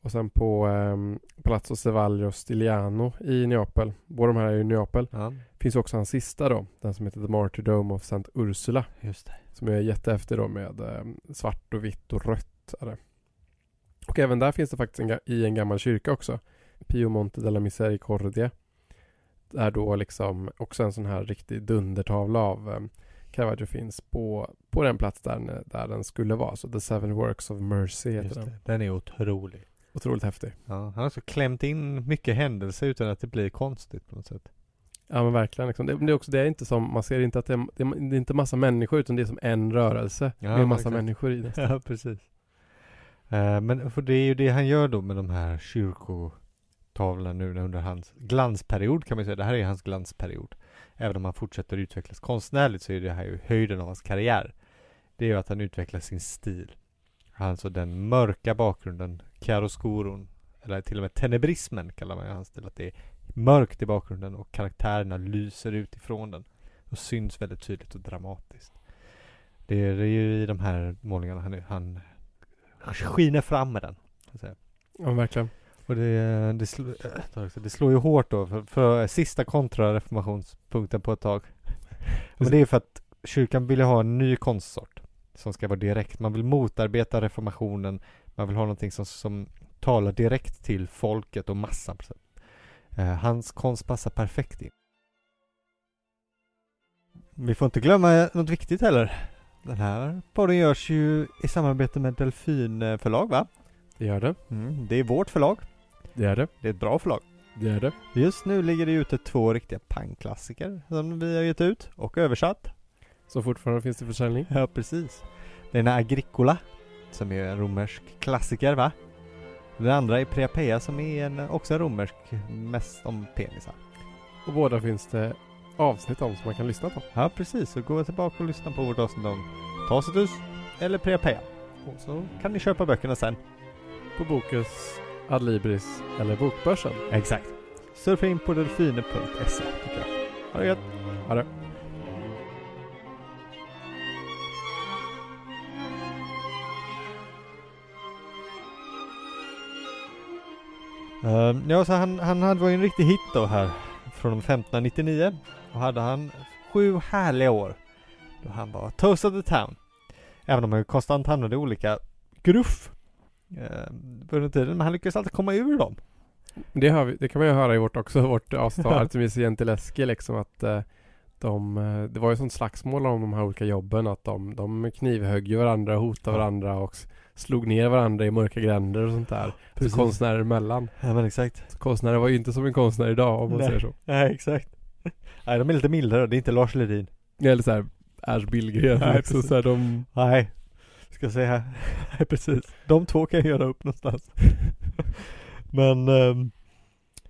Och sen på ehm, Palazzo Cevallo Stiliano i Neapel. Båda de här är ju i Neapel. Ja, Finns också hans sista då. Den som heter The Martyrdom of St. Ursula. just det. Som är jättehäftig då med ehm, svart och vitt och rött. Är det. Och även där finns det faktiskt en, i en gammal kyrka också. Pio Monte della Misericordia. Där då liksom också en sån här riktig dundertavla av um, Caravaggio finns på, på den plats där, där den skulle vara. Så The Seven Works of Mercy heter den. Den är otrolig. Otroligt häftig. Ja, han har också klämt in mycket händelser utan att det blir konstigt på något sätt. Ja men verkligen. Liksom. Det, det är också det är inte som, man ser inte att det är, det är, inte massa människor utan det är som en rörelse. Ja, med massa exakt. människor i det. Ja, precis. Eh, men för det är ju det han gör då med de här kyrkotavlorna nu under hans glansperiod kan man säga. Det här är hans glansperiod. Även om han fortsätter utvecklas konstnärligt så är det här ju höjden av hans karriär. Det är ju att han utvecklar sin stil. Alltså den mörka bakgrunden, chiaroscuron, eller till och med tenebrismen kallar man ju hans stil. Att det är mörkt i bakgrunden och karaktärerna lyser utifrån den. Och syns väldigt tydligt och dramatiskt. Det är, det är ju i de här målningarna han, han skiner fram med den. Ja verkligen. Och det, det, slår, äh, det slår ju hårt då för, för sista kontrareformationspunkten på ett tag. Men det är för att kyrkan vill ha en ny konstsort som ska vara direkt. Man vill motarbeta reformationen. Man vill ha någonting som, som talar direkt till folket och massan. Eh, hans konst passar perfekt in. Vi får inte glömma något viktigt heller. Den här podden görs ju i samarbete med Delfin eh, förlag va? Det gör det. Mm, det är vårt förlag. Det är det. Det är ett bra förlag. Det är det. Just nu ligger det ute två riktiga pangklassiker som vi har gett ut och översatt. Så fortfarande finns det försäljning. Ja, precis. Den är Agricola, som är en romersk klassiker va? Den andra är Priapeia som är en, också en romersk, mest om penisar. Och båda finns det avsnitt om som man kan lyssna på. Ja, precis. Så gå tillbaka och lyssna på vårt avsnitt om Tacitus eller Priapeia. Och så kan ni köpa böckerna sen. På Bokus, Adlibris eller Bokbörsen. Exakt. Surfa in på delfiner.se tycker jag. Ha det gött! Ha det. Ehm, ja, så han, han hade var ju en riktig hit då här från 1599 och hade han sju härliga år då han var toast of the town. Även om han konstant hamnade i olika gruff eh, under tiden, men han lyckades alltid komma ur dem. Det, har vi, det kan man ju höra i vårt också, vårt avsnitt. Artemis Gentileschi liksom att eh, de, eh, det var ju sånt slagsmål om de här olika jobben att de, de knivhögg ju varandra, hotade varandra och slog ner varandra i mörka gränder och sånt där. Precis. Konstnärer emellan. Ja men exakt. Så konstnärer var ju inte som en konstnär idag om man Nej. säger så. Nej exakt. Nej de är lite mildare, det är inte Lars Lerin. Eller såhär Ernst Billgren Nej, liksom så här, de Nej. Ska se här. Nej precis. De två kan jag göra upp någonstans. Men ehm,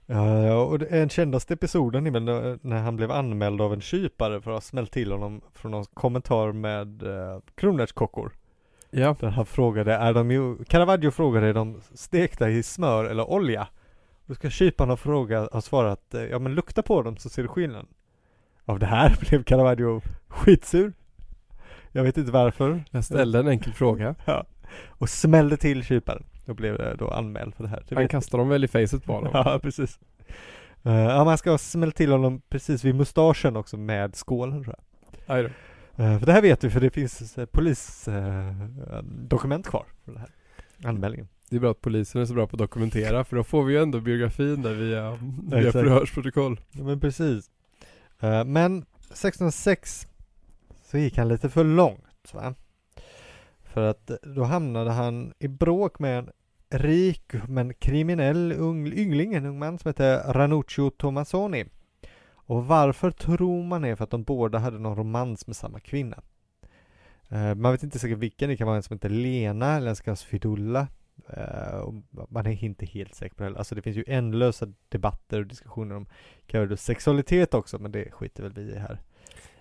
ja, och den kändaste episoden är väl när- han blev anmäld av en kypare för att ha smällt till honom från någon kommentar med uh, kronärtskockor. Ja, Där han frågade, är de ju, Caravaggio frågade, är de stekta i smör eller olja? Då ska kyparen ha frågat, ha svarat, ja men lukta på dem så ser du skillnaden. Av det här blev Caravaggio skitsur. Jag vet inte varför. jag ställde en enkel fråga. Ja. Och smällde till kyparen. Då blev det då anmäld för det här. Det Han kastade dem väl i facet på honom. Ja, precis. Uh, ja, man ska ha smällt till honom precis vid mustaschen också med skålen tror jag. Aj. Eh, för det här vet vi för det finns uh, polisdokument kvar för det här. Anmälningen. Det är bra att polisen är så bra på att dokumentera för då får vi ju ändå biografin där via, via förhörsprotokoll. Ja, men precis. Eh, men 1606 så gick han lite för långt va. För att eh, då hamnade han i bråk med en rik men kriminell yngling, en ung man som hette Ranuccio Tomasoni. Och varför tror man är för att de båda hade någon romans med samma kvinna. Eh, man vet inte säkert vilken, det kan vara en som heter Lena eller en som kallas Fidulla. Eh, man är inte helt säker på det heller. Alltså det finns ju ändlösa debatter och diskussioner om Caravaggio sexualitet också, men det skiter väl vi i här.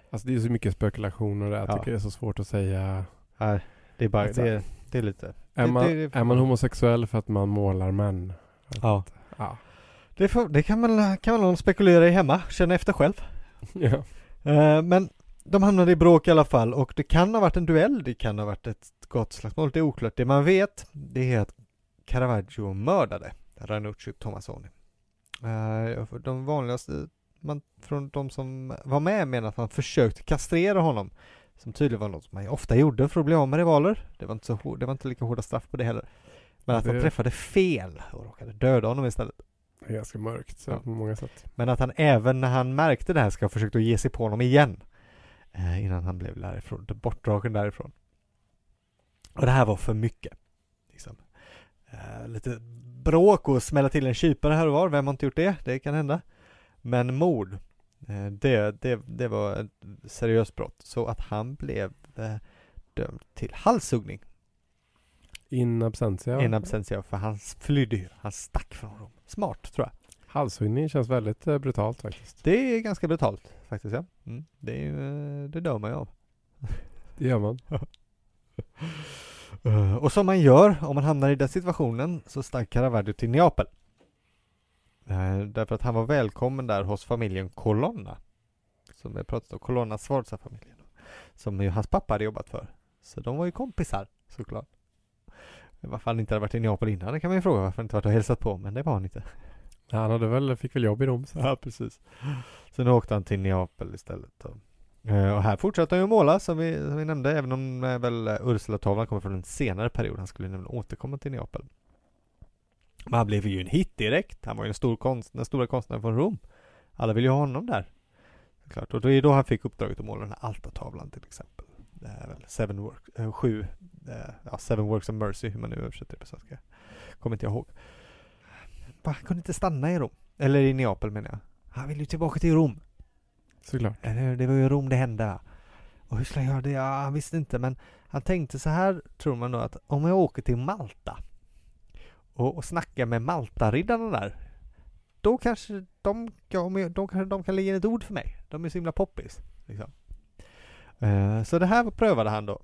Alltså det är så mycket spekulationer där. Jag Ja. tycker det är så svårt att säga. Nej, det är bara, Alltså, det, det är lite. Är Det- man, det- är man homosexuell för att man målar män? Ja. Ja. Det, får, det kan man, kan man nog spekulera i hemma, känna efter själv. ja. Eh, men de hamnade i bråk i alla fall och det kan ha varit en duell, det kan ha varit ett gatslagsmål, det är oklart. Det man vet, det är att Caravaggio mördade Ranuccio Tomasoni. Eh, de vanligaste, man, från de som var med menar att han försökte kastrera honom. Som tydligen var något som man ofta gjorde för att bli av med rivaler. Det var inte, så, det var inte lika hårda straff på det heller. Men att han träffade fel och råkade döda honom istället. Det är ganska mörkt så Ja. på många sätt. Men att han även när han märkte det här ska ha försökt att ge sig på honom igen. Eh, innan han blev därifrån, bortdragen därifrån. Och det här var för mycket. Liksom. Eh, lite bråk och smälla till en kypare här och var, vem har inte gjort det? Det kan hända. Men mord, eh, det, det, det var ett seriöst brott. Så att han blev eh, dömd till halshuggning In absentia. in absentia, för han flydde ju. Han stack från Rom. Smart, tror jag. Halshuggning känns väldigt eh, brutalt faktiskt. Det är ganska brutalt, faktiskt ja. Mm. Det är eh, det dör man ju av. Det gör man. Eh, Och som man gör om man hamnar i den situationen så stack Caravaggio till Neapel. Eh, Därför att han var välkommen där hos familjen Colonna. Som vi pratat om, Colonna Sforza-familjen. Som ju hans pappa hade jobbat för. Så de var ju kompisar såklart. Men Varför han inte hade varit i Neapel innan det kan man ju fråga varför han inte varit och hälsat på men det var han inte. Han hade väl, fick väl jobb i Rom. Så. Ja precis. Så nu åkte han till Neapel istället. då. Eh, och här fortsätter han ju måla som vi, som vi nämnde även om eh, väl eh, Ursula-tavlan kommer från en senare period. Han skulle nämligen återkomma till Neapel. Men han blev ju en hit direkt. Han var ju en stor konst, den stora konstnären från Rom. Alla ville ju ha honom där. Klart. Och det är då han fick uppdraget att måla den här altartavlan till exempel. Det är väl Seven Works, eh, sju, eh, ja, Seven Works of Mercy hur man nu översätter det på svenska. Kommer inte jag ihåg. Han kunde inte stanna i Rom. Eller i Neapel menar jag. Han ville ju tillbaka till Rom. Såklart. Eller det var ju Rom det hände? Och hur skulle han göra det? Ja, han visste inte men han tänkte så här tror man då att om jag åker till Malta och, och snackar med Maltariddarna där då kanske de, kan- de, kanske de kan lägga in ett ord för mig. De är så himla poppis. Liksom. Eh, så det här prövade han då.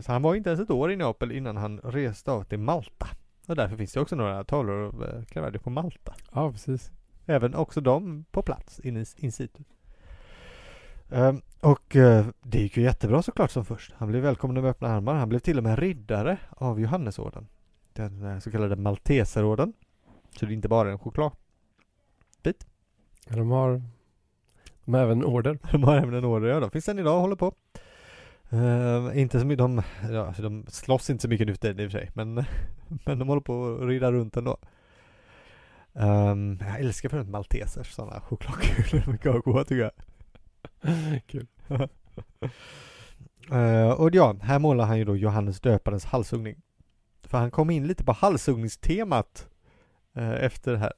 Så han var inte ens ett år i Neapel innan han reste av till Malta. Och därför finns det också några tavlor av eh, Caravaggio på Malta. Ja, precis. Även också de på plats in, in situ. Ehm, och eh, det gick ju jättebra såklart som först. Han blev välkommen med öppna armar. Han blev till och med riddare av Johannesorden. Den eh, så kallade Malteserorden. Så det är inte bara en choklad. Ja, de har, de har även en order. De har även en order, ja de finns än idag och håller på. Ehm, inte så mycket, de, ja, alltså de slåss inte så mycket nu för tiden i och för sig men, men de håller på att rida runt ändå. Um, jag älskar för övrigt maltesers sådana chokladkulor, de är goda tycker jag. Kul. Eh, och ja, här målar han ju då Johannes döparens halshuggning. För han kom in lite på halshuggningstemat eh, efter det här.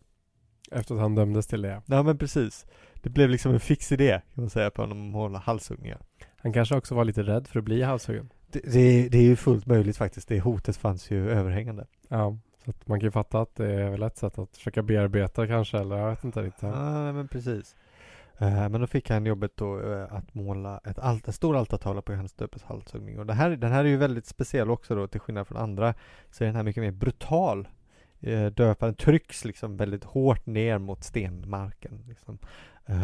Efter att han dömdes till det. Ja men precis. Det blev liksom en fix idé kan man säga på honom att måla halshuggningar. Han kanske också var lite rädd för att bli halshuggen. Det, det, det är ju fullt möjligt faktiskt. Det hotet fanns ju överhängande. Ja, så att man kan ju fatta att det är väl ett sätt att försöka bearbeta kanske, eller jag vet inte riktigt. Ja, men precis. Eh, men då fick han jobbet då eh, att måla ett alt- en stor altartavla på Johannes döpes halshuggning. Och det här, den här är ju väldigt speciell också då, till skillnad från andra. Så är den här mycket mer brutal. Eh, döparen trycks liksom väldigt hårt ner mot stenmarken. Liksom.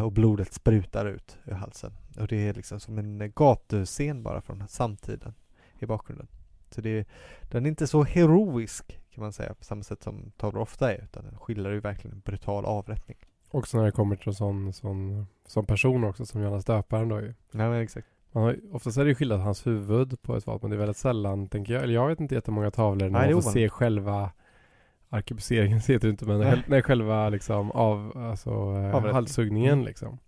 Och blodet sprutar ut ur halsen. Och det är liksom som en gatuscen bara från samtiden i bakgrunden. Så det den är inte så heroisk kan man säga på samma sätt som tavlor ofta är. Utan den skildrar ju verkligen en brutal avrättning. Också när det kommer till en sån, sån, sån person också som Johannes döparen då ju. Ja exakt. Man har, oftast är det ju skildrat hans huvud på ett fat, men det är väldigt sällan, tänker jag, eller jag vet inte jättemånga tavlor när Nej, är man får se själva arkebuseringen heter det inte, men Nej. själ- nej, själva liksom av, alltså eh, Avrättning. halshuggningen Mm. liksom.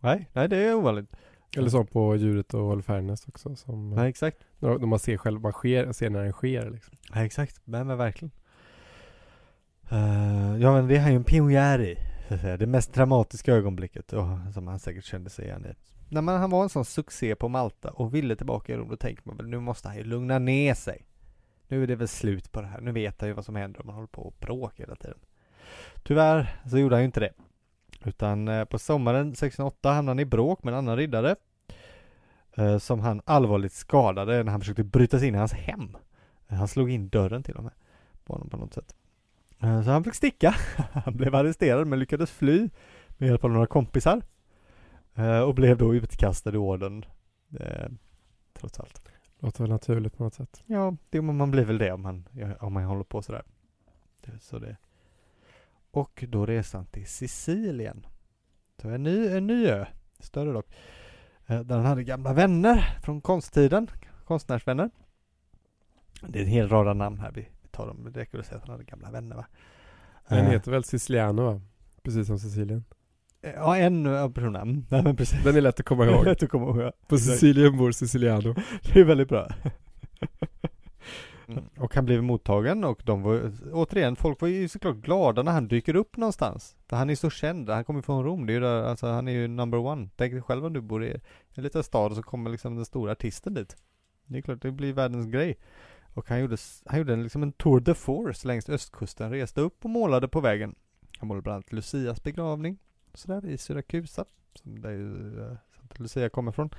Nej, nej det är ovanligt. Eller som på djuret och Holofernes också som, Nej exakt. när när man ser själv, man sker, ser när den sker liksom. Nej exakt, men, men verkligen. Eh, ja men det är han ju en pionjär i. Det mest dramatiska ögonblicket och, som han säkert kände sig igen i. När man, han var en sån succé på Malta och ville tillbaka i Rom, då tänker man väl nu måste han ju lugna ner sig. Nu är det väl slut på det här. Nu vet han ju vad som händer om man håller på och bråkar hela tiden. Tyvärr så gjorde han ju inte det. Utan eh, på sommaren 1608 hamnade han i bråk med en annan riddare. Eh, som han allvarligt skadade när han försökte bryta sig in i hans hem. Han slog in dörren till och med på honom på något sätt. Eh, Så han fick sticka. Han blev arresterad men lyckades fly med hjälp av några kompisar. Eh, Och blev då utkastad i orden. eh, Trots allt. Låter väl naturligt på något sätt. Ja, det, man blir väl det om man, om man håller på sådär. Så det. Och då reste han till Sicilien. Så en ny, en ny ö, större dock. Där han hade gamla vänner från konsttiden, konstnärsvänner. Det är en hel rad av namn här, vi tar dem, det räcker att säga att han hade gamla vänner va? Den Eh, heter väl Siciliano va? Precis som Sicilien. Ja, en av personerna. Nej men precis. Den är lätt att komma ihåg. Lätt att komma ihåg. På. Sicilien bor Siciliano. Det är väldigt bra. Mm. Och han blev mottagen och de var, återigen, folk var ju såklart glada när han dyker upp någonstans. För han är så känd, han kommer från Rom, det är ju där, alltså han är ju number one. Tänk dig själv om du bor i en liten stad och så kommer liksom den stora artisten dit. Det är klart, det blir världens grej. Och han gjorde, han gjorde en, liksom en tour de force längs östkusten, reste upp och målade på vägen. Han målade bland annat Lucias begravning, sådär i Syrakusa, som där ju uh, Santa Lucia kommer från.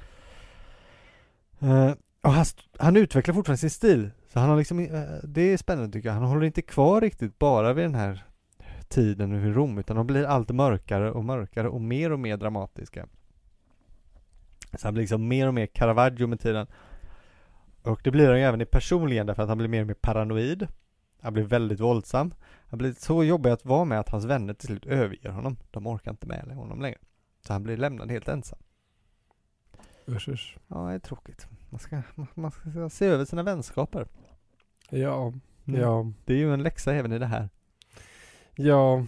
Uh, och han, han utvecklar fortfarande sin stil. Så han har liksom, uh, det är spännande tycker jag. Han håller inte kvar riktigt bara vid den här tiden i Rom, utan de blir allt mörkare och mörkare och mer och mer dramatiska. Så han blir liksom mer och mer Caravaggio med tiden. Och det blir han ju även i personligen därför att han blir mer och mer paranoid. Han blir väldigt våldsam. Han blir så jobbig att vara med att hans vänner till slut överger honom. De orkar inte med honom längre. Så han blir lämnad helt ensam. Usch, usch. Ja, det är tråkigt. Man ska, man ska se över sina vänskaper. Ja, Mm. ja, Det är ju en läxa även i det här. ja.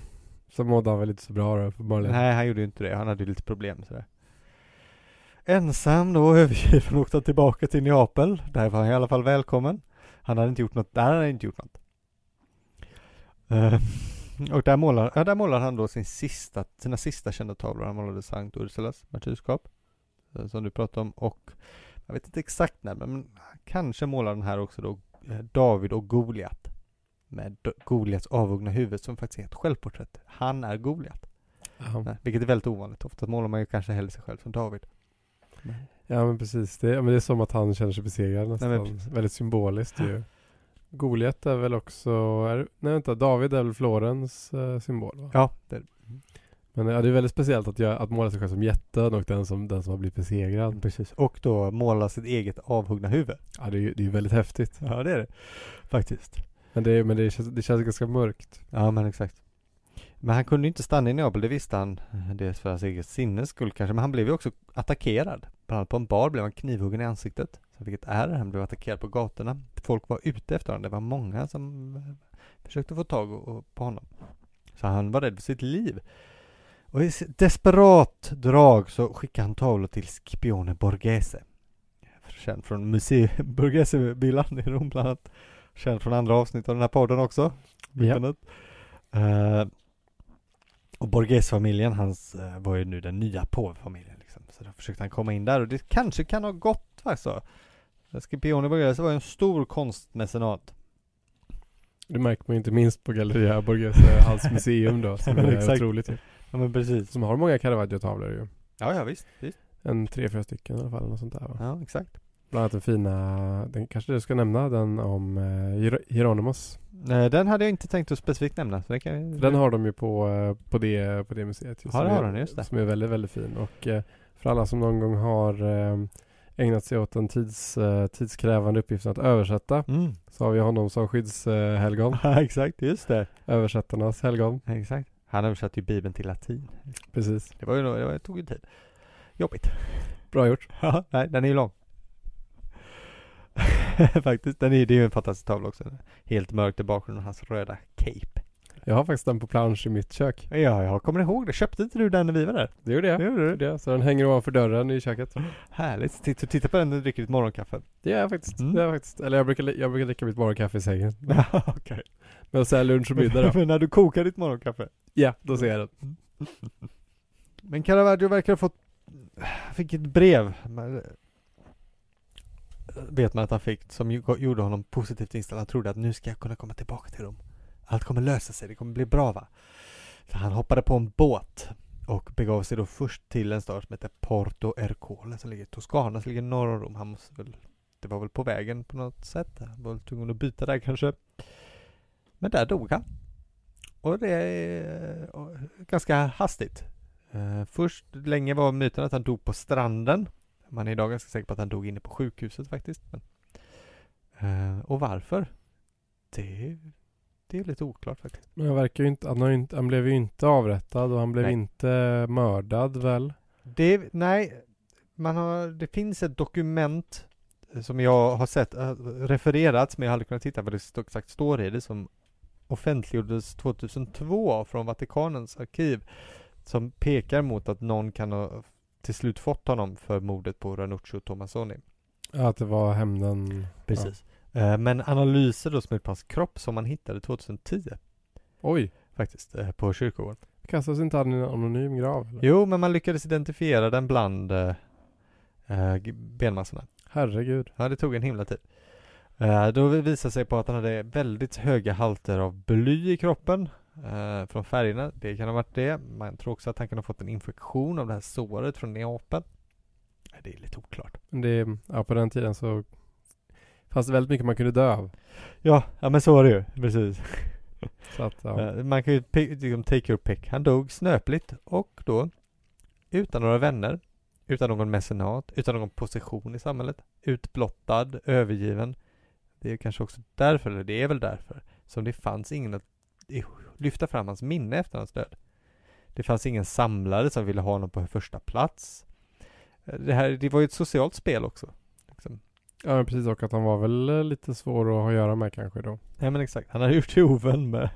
Så mådde han väl inte så bra då uppenbarligen. Nej, han gjorde ju inte det. Han hade ju lite problem sådär. Ensam då, övergiven, åkte han tillbaka till Neapel. Där var han i alla fall välkommen. Han hade inte gjort något, där hade han inte gjort något. Eh, och där målar, ja, där målar han då sin sista, sina sista kända tavlor. Han målade Sankt Ursulas martyrskap. eh, Som du pratade om. Och jag vet inte exakt när, men kanske målar den här också då eh, David och Goliat. Med Goliats avhuggna huvud som faktiskt är ett självporträtt. Han är Goliat. Ja. Nej, vilket är väldigt ovanligt. Ofta målar man ju kanske hellre sig själv som David. Men, ja men precis. Det, men det är som att han känner sig besegrad nästan. Nej, Väldigt symboliskt ju. Goliat är väl också, är, nej vänta, David är väl Florens eh, symbol va? ja, det, Men ja, det är väldigt speciellt att, göra, att måla sig själv som jätten och den som, den som har blivit besegrad. precis. Och då måla sitt eget avhuggna huvud. Ja det är ju det är väldigt häftigt. Ja, det är det. Faktiskt. Men det, är- men det, känns, det känns ganska mörkt. Ja, men exakt. Men han kunde ju inte stanna i Neapel, det visste han. Dels för hans eget sinnes skull kanske, men han blev ju också attackerad. Bland annat på en bar blev han knivhuggen i ansiktet. Så han fick ett ärr, han blev attackerad på gatorna. Folk var ute efter honom, det var många som eh, försökte få tag på honom. Så han var rädd för sitt liv. Och i desperat drag så skickade han tavlor till Scipione Borghese. Känd från Musei Borghese-villan i Rom bland annat. Känd från andra avsnitt av den här podden också. Ja. Uh, och Borghese-familjen, hans eh, var ju nu den nya påvefamiljen. Så då försökte han komma in där och det kanske kan ha gått faktiskt så. Scipione Borghese var ju en stor konstmecenat. Det märker man inte minst på Galleria Borghese, hans museum då. Som är exakt. otroligt. Ja men precis. Som har många Caravaggio-tavlor ju. Ja, ja visst, visst. En tre, fyra stycken i alla fall. Något sånt där va? Ja, exakt. Bland annat den fina, den kanske du ska nämna, den om eh, Hier- Hieronymus. Eh, Den hade jag inte tänkt att specifikt nämna. Så det kan. Den har de ju på, eh, på, det, på det museet. ju, Ja, det har den, just det. Som är väldigt, väldigt fin. Och eh, för alla som någon gång har eh, ägnat sig åt den tids, eh, tidskrävande uppgiften att översätta Mm. så har vi honom som skyddshelgon. Ja, exakt, just det. Översättarnas helgon. Exakt. Han översatte ju Bibeln till latin. Precis. Det var ju, det, var, det tog ju tid. Jobbigt. Bra gjort. Ja, nej, den är ju lång. Faktiskt, den är, det är ju en fantastisk tavla också. Helt mörkt i bakgrunden hans röda cape. Jag har faktiskt den på plansch i mitt kök. Ja, jag kommer ihåg det. Köpte inte du den när vi var där? Det gjorde jag. Det gjorde Det du. Så den hänger ovanför dörren i köket. Härligt. Titta, titta på den när du dricker ditt morgonkaffe. Det gör jag faktiskt. Mm. Det gör jag faktiskt. Eller jag brukar, jag brukar dricka mitt morgonkaffe i sängen. Okej. Men så här lunch och middag då. Men när du kokar ditt morgonkaffe. Ja, då ser jag den. Men Caravaggio verkar ha fått, fick ett brev. Men, eh, Vet man att han fick, som gjorde honom positivt inställd. Han trodde att nu ska jag kunna komma tillbaka till Rom. Allt kommer lösa sig, det kommer bli bra va. Så han hoppade på en båt och begav sig då först till en stad som heter Porto Ercole som ligger i Toscana, som ligger norr om Rom. Han måste väl, det var väl på vägen på något sätt. Han var väl tvungen att byta där kanske. Men där dog han. Och det är ganska hastigt. Eh, först länge var myten att han dog på stranden. Man är idag ganska säker på att han dog inne på sjukhuset faktiskt. Men, eh, och varför? Det, det är lite oklart faktiskt. Men han verkar ju inte, han, har ju inte, han blev ju inte avrättad och han blev Nej. inte mördad väl? Det, nej, man har, det finns ett dokument eh, som jag har sett äh, refererats, men jag hade kunnat titta vad det exakt står i det, som offentliggjordes 2002 från Vatikanens arkiv, som pekar mot att någon kan ha till slut fått honom för mordet på Ranuccio Tomasoni. Ja, att det var hämnden. Precis. Eh, men analyser då som hans kropp som man hittade 2010 Oj, faktiskt eh, på kyrkogården. kastas inte i en anonym grav? Eller? Jo, men man lyckades identifiera den bland eh, eh, benmassorna. Herregud. Ja, det tog en himla tid. Eh, då visade sig på att han hade väldigt höga halter av bly i kroppen eh, från färgerna. Det kan ha varit det. Man tror också att han kan ha fått en infektion av det här såret från Neapel. Det är lite oklart. Det, ja, på den tiden så fanns det väldigt mycket man kunde dö av. Ja, ja men så var det ju. Precis. Så att, ja. Eh, Man kan ju liksom take your pick. Han dog snöpligt och då utan några vänner, utan någon mecenat, utan någon position i samhället, utblottad, övergiven. Det är kanske också därför, eller det är väl därför, som det fanns ingen att lyfta fram hans minne efter hans död. Det fanns ingen samlare som ville ha honom på första plats. Eh, Det här, det var ju ett socialt spel också. Ja, men precis. Och att han var väl eh, lite svår att ha att göra med kanske då. Ja men exakt, han hade gjort ovän med,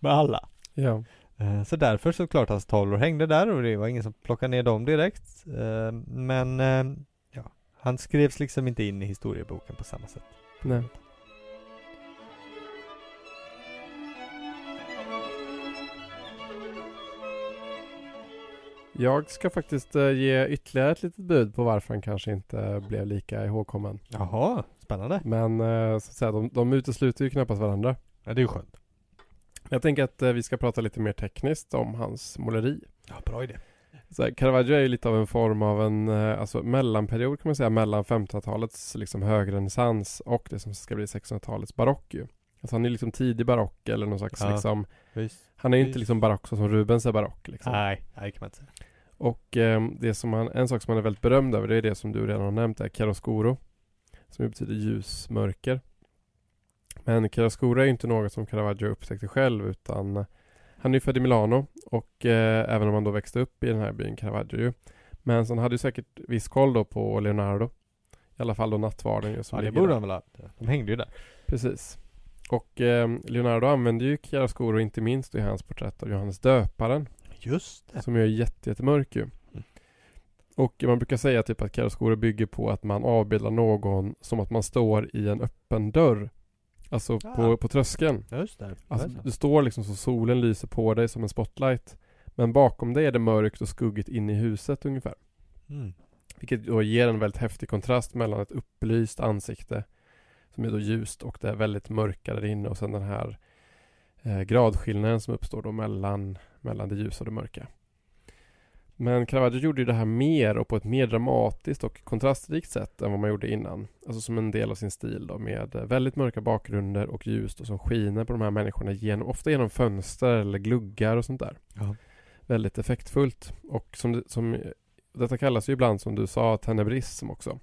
med alla. Ja. Eh, Så därför såklart hans tavlor hängde där och det var ingen som plockade ner dem direkt. Eh, Men ja, han skrevs liksom inte in i historieboken på samma sätt. Nej. Jag ska faktiskt eh, ge ytterligare ett litet bud på varför han kanske inte blev lika ihågkommen. Jaha, spännande. Men eh, så att säga, de, de utesluter ju knappast varandra. Ja, det är ju skönt. Jag tänker att eh, vi ska prata lite mer tekniskt om hans måleri. Ja, bra idé. Så här, Caravaggio är ju lite av en form av en alltså mellanperiod kan man säga mellan 1500-talets liksom högrenässans och det som ska bli 1600-talets barock ju. Alltså han är liksom tidig barock eller någon slags Ja. liksom Visst. Han är ju inte liksom barock så som Rubens är barock liksom. Nej, nej, kan man inte säga. Och eh, det som han, en sak som han är väldigt berömd över det är det som du redan har nämnt är chiaroscuro. Som betyder ljusmörker. Men chiaroscuro är ju inte något som Caravaggio upptäckte själv utan han är ju född i Milano och eh, även om han då växte upp i den här byn Caravaggio. Men så han hade ju säkert viss koll då på Leonardo. I alla fall då nattvarden ju som Ja, det borde han väl ha. De hängde ju där. Precis. Och eh, Leonardo använde ju chiaroscuro inte minst i hans porträtt av Johannes döparen. Just det. Som ju är jätte, jättemörk ju. Och man brukar säga typ att chiaroscuro bygger på att man avbildar någon som att man står i en öppen dörr. Alltså Ah. på, på tröskeln. Just det. Alltså du står liksom så solen lyser på dig som en spotlight. Men bakom dig är det mörkt och skuggigt inne i huset ungefär. Mm. Vilket då ger en väldigt häftig kontrast mellan ett upplyst ansikte som är då ljust och det är väldigt mörka där inne och sen den här eh, gradskillnaden som uppstår då mellan, mellan det ljusa och det mörka. Men Caravaggio gjorde ju det här mer och på ett mer dramatiskt och kontrastrikt sätt än vad man gjorde innan. Alltså som en del av sin stil då med väldigt mörka bakgrunder och ljus och som skiner på de här människorna genom, ofta genom fönster eller gluggar och sånt där. Ja. Väldigt effektfullt och som, som detta kallas ju ibland som du sa tenebrism också.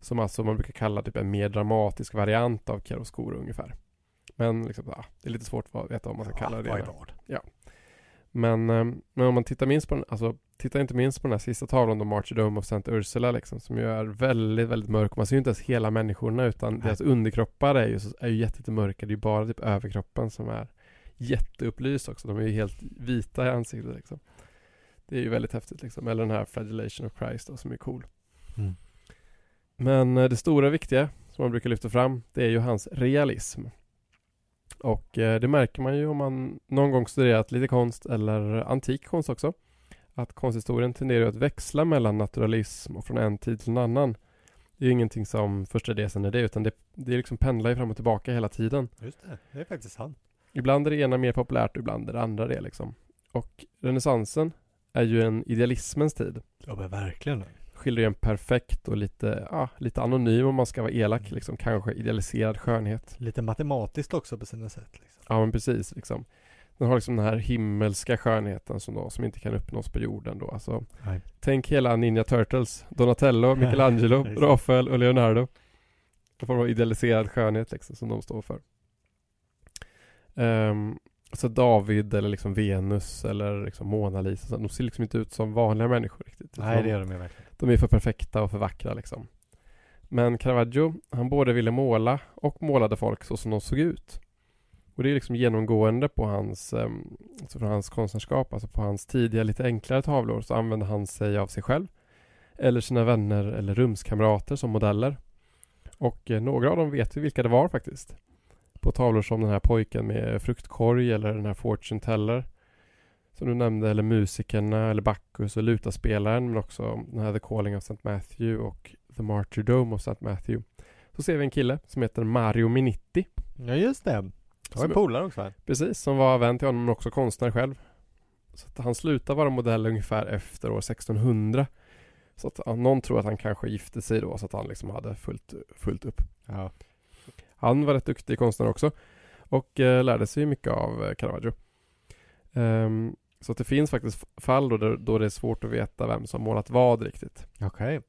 Som alltså man brukar kalla typ en mer dramatisk variant av chiaroscuro ungefär. Men liksom, ja, det är lite svårt att veta vad man ska kalla det. vad är? Men, eh, men om man tittar minst på den, alltså titta inte minst på den här sista tavlan då Martyrdom of St. Ursula liksom, som ju är väldigt, väldigt mörk. Man ser ju inte ens hela människorna utan Nej. deras underkroppar är ju, är ju jätte, jättemörka. Det är ju bara typ överkroppen som är jätteupplyst också. De är ju helt vita i ansiktet liksom. Det är ju väldigt häftigt liksom. Eller den här Flagellation of Christ då, som är cool. Mm. Men eh, det stora viktiga som man brukar lyfta fram det är ju hans realism. Och eh, det märker man ju om man någon gång studerat lite konst eller antik konst också. Att konsthistorien tenderar att växla mellan naturalism och från en tid till en annan. Det är ju ingenting som först är det, sen är det, utan det, det är liksom pendlar ju fram och tillbaka hela tiden. Just det. Det är faktiskt sant. Ibland är det ena mer populärt och ibland är det andra det liksom. Och renässansen är ju en idealismens tid. Ja men verkligen. Skildrar ju en perfekt och lite, ja, lite anonym om man ska vara elak liksom. Kanske idealiserad skönhet. Lite matematiskt också på sina sätt. Liksom. Ja men precis liksom. Den har liksom den här himmelska skönheten som då, som inte kan uppnås på jorden då. Alltså, Nej. tänk hela Ninja Turtles. Donatello, Michelangelo. Rafael och Leonardo. En form av idealiserad skönhet liksom som de står för. Um, så David eller liksom Venus eller liksom Mona Lisa. De ser liksom inte ut som vanliga människor riktigt. Nej De- det gör de ju verkligen de är för perfekta och för vackra liksom. Men Caravaggio, han både ville måla och målade folk så som de såg ut. Och det är liksom genomgående på hans, ehm, alltså från hans konstnärskap, alltså på hans tidiga lite enklare tavlor så använde han sig av sig själv eller sina vänner eller rumskamrater som modeller. Och eh, några av dem vet vi vilka det var faktiskt. På tavlor som den här pojken med fruktkorg eller den här fortune teller. Som du nämnde, eller musikerna, eller Bacchus och lutaspelaren, men också den här The Calling of St. Matthew och The Martyrdom of St. Matthew. Så ser vi en kille som heter Mario Minitti. Ja just det. En Som- polare också här. Precis, som var vän till honom men också konstnär själv. Så han slutade vara modell ungefär efter år 1600. Så att ja, någon tror att han kanske gifte sig då så att han liksom hade fullt, fullt upp. Ja. Han var rätt duktig konstnär också. Och eh, lärde sig mycket av eh, Caravaggio. Ehm, så att det finns faktiskt fall då, det- då det är svårt att veta vem som målat vad riktigt. Okej.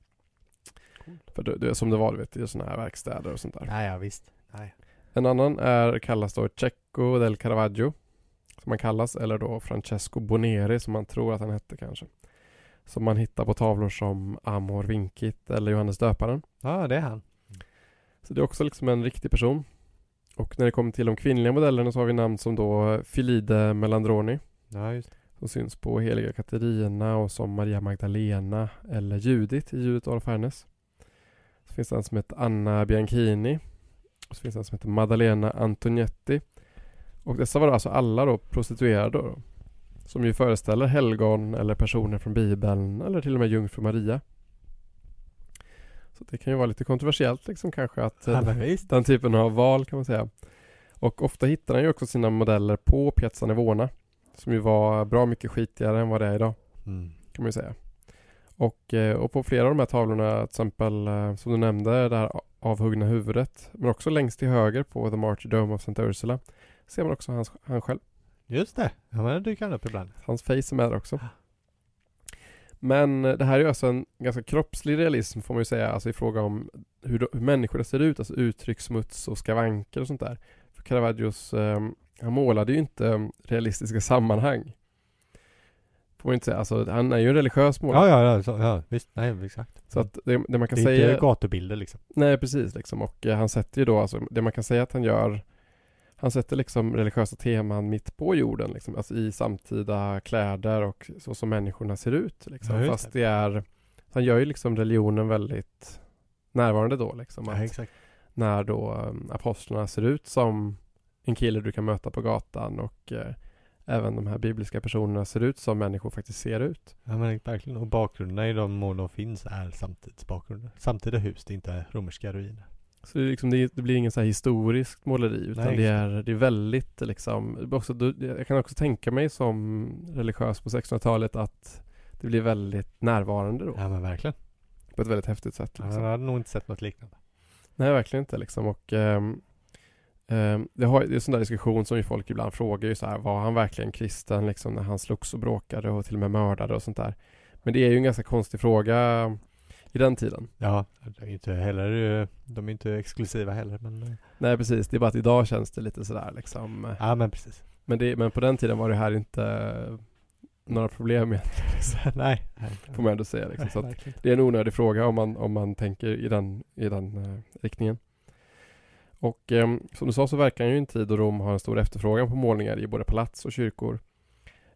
För det, det är som det var du vet, i sådana här verkstäder och sånt där. Nej, ja visst. Nej. En annan är, kallas då Cecco del Caravaggio. Som han kallas, eller då Francesco Boneri som man tror att han hette kanske. Som man hittar på tavlor som Amor Vincit eller Johannes Döparen. Ja, det är han. Så det är också liksom en riktig person. Och när det kommer till de kvinnliga modellerna så har vi namn som då Filide Melandroni. Ja, just det. Som syns på Heliga Katarina och som Maria Magdalena eller Judit i Judit Adolf Hernes. Så finns det en som heter Anna Bianchini. Och så finns det en som heter Maddalena Antonietti. Och dessa var alltså alla då prostituerade då. Som ju föreställer helgon eller personer från Bibeln eller till och med Jungfru Maria. Så det kan ju vara lite kontroversiellt liksom kanske att eh, Ja, visst. den typen av val kan man säga. Och ofta hittar han ju också sina modeller på Piazza Nivona. Som ju var bra mycket skitigare än vad det är idag. Mm. Kan man ju säga. Och, eh, och på flera av de här tavlorna, till exempel eh, som du nämnde, det här avhuggna huvudet. Men också längst till höger på The Martyrdom of St. Ursula. Ser man också hans, han själv. Just det. Ja, men dyker han upp ibland. Hans face är med där också. Men eh, det här är ju alltså en ganska kroppslig realism får man ju säga, alltså i fråga om hur, hur människor ser ut, alltså uttryck, smuts och skavanker och sånt där. Caravaggios, eh, han målade ju inte eh, realistiska sammanhang. Får man inte säga, alltså han är ju en religiös målare. Ja, ja, ja, så, ja visst. Nej, exakt. Så att det, det man kan det är säga... inte gatubilder liksom. Nej precis liksom och eh, han sätter ju då alltså det man kan säga att han gör Han sätter liksom religiösa teman mitt på jorden liksom, alltså i samtida kläder och så som människorna ser ut liksom. Ja, Fast det är Han gör ju liksom religionen väldigt närvarande då liksom. Ja, Att exakt. När då um, apostlarna ser ut som en kille du kan möta på gatan och eh, även de här bibliska personerna ser ut som människor faktiskt ser ut. Ja men verkligen. Och bakgrunderna i de mål de finns är samtidsbakgrunder. Samtida hus, det är inte romerska ruiner. Så det, liksom, det, det blir ingen så här historiskt måleri utan Nej, det, är, det är väldigt liksom, också, jag kan också tänka mig som religiös på 1600-talet att det blir väldigt närvarande då. Ja men verkligen. På ett väldigt häftigt sätt. Ja, Liksom. man hade nog inte sett något liknande. Nej, verkligen inte liksom. Och ehm, ehm, det, har, det är sån där diskussion som ju folk ibland frågar ju så här, var han verkligen kristen liksom när han slogs och bråkade och till och med mördade och sånt där. Men det är ju en ganska konstig fråga i den tiden. Ja, inte heller, eh, de är inte exklusiva heller men eh, Nej, precis. Det är bara att idag känns det lite sådär liksom. Ja men precis. Men, det, men på den tiden var det här inte några problem med, nej. nej. får man ändå säga. Liksom. Så Verkligen. det är en onödig fråga om man, om man tänker i den, i den eh, riktningen. Och eh, som du sa så verkar ju en tid då Rom har en stor efterfrågan på målningar i både palats och kyrkor.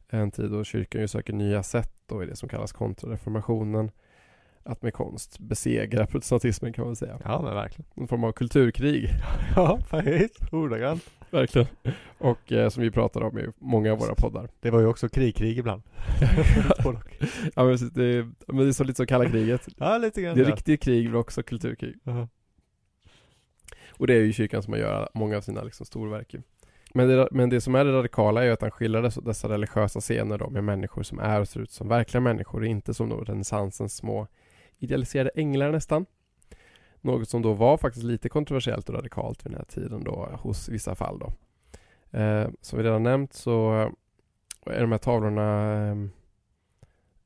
En tid då kyrkan ju söker nya sätt då i det som kallas kontrareformationen. Att med konst besegra protestantismen kan man säga. Ja men verkligen. En form av kulturkrig. Ja faktiskt. Ordagrant. Verkligen. Och eh, som vi pratar om i många av våra poddar. Det var ju också krig-krig ibland. Ja men precis, det är, men det är så lite som kalla kriget. ja lite grann. Det är riktigt krig men också kulturkrig. Ja. Och det är ju kyrkan som man gör många av sina liksom storverk. Men det, men det som är det radikala är ju att han skildrar dessa, dessa religiösa scener då med människor som är och ser ut som verkliga människor, inte som då renässansens små idealiserade änglar nästan. Något som då var faktiskt lite kontroversiellt och radikalt vid den här tiden då hos vissa fall då. Eh, som vi redan nämnt så är de här tavlorna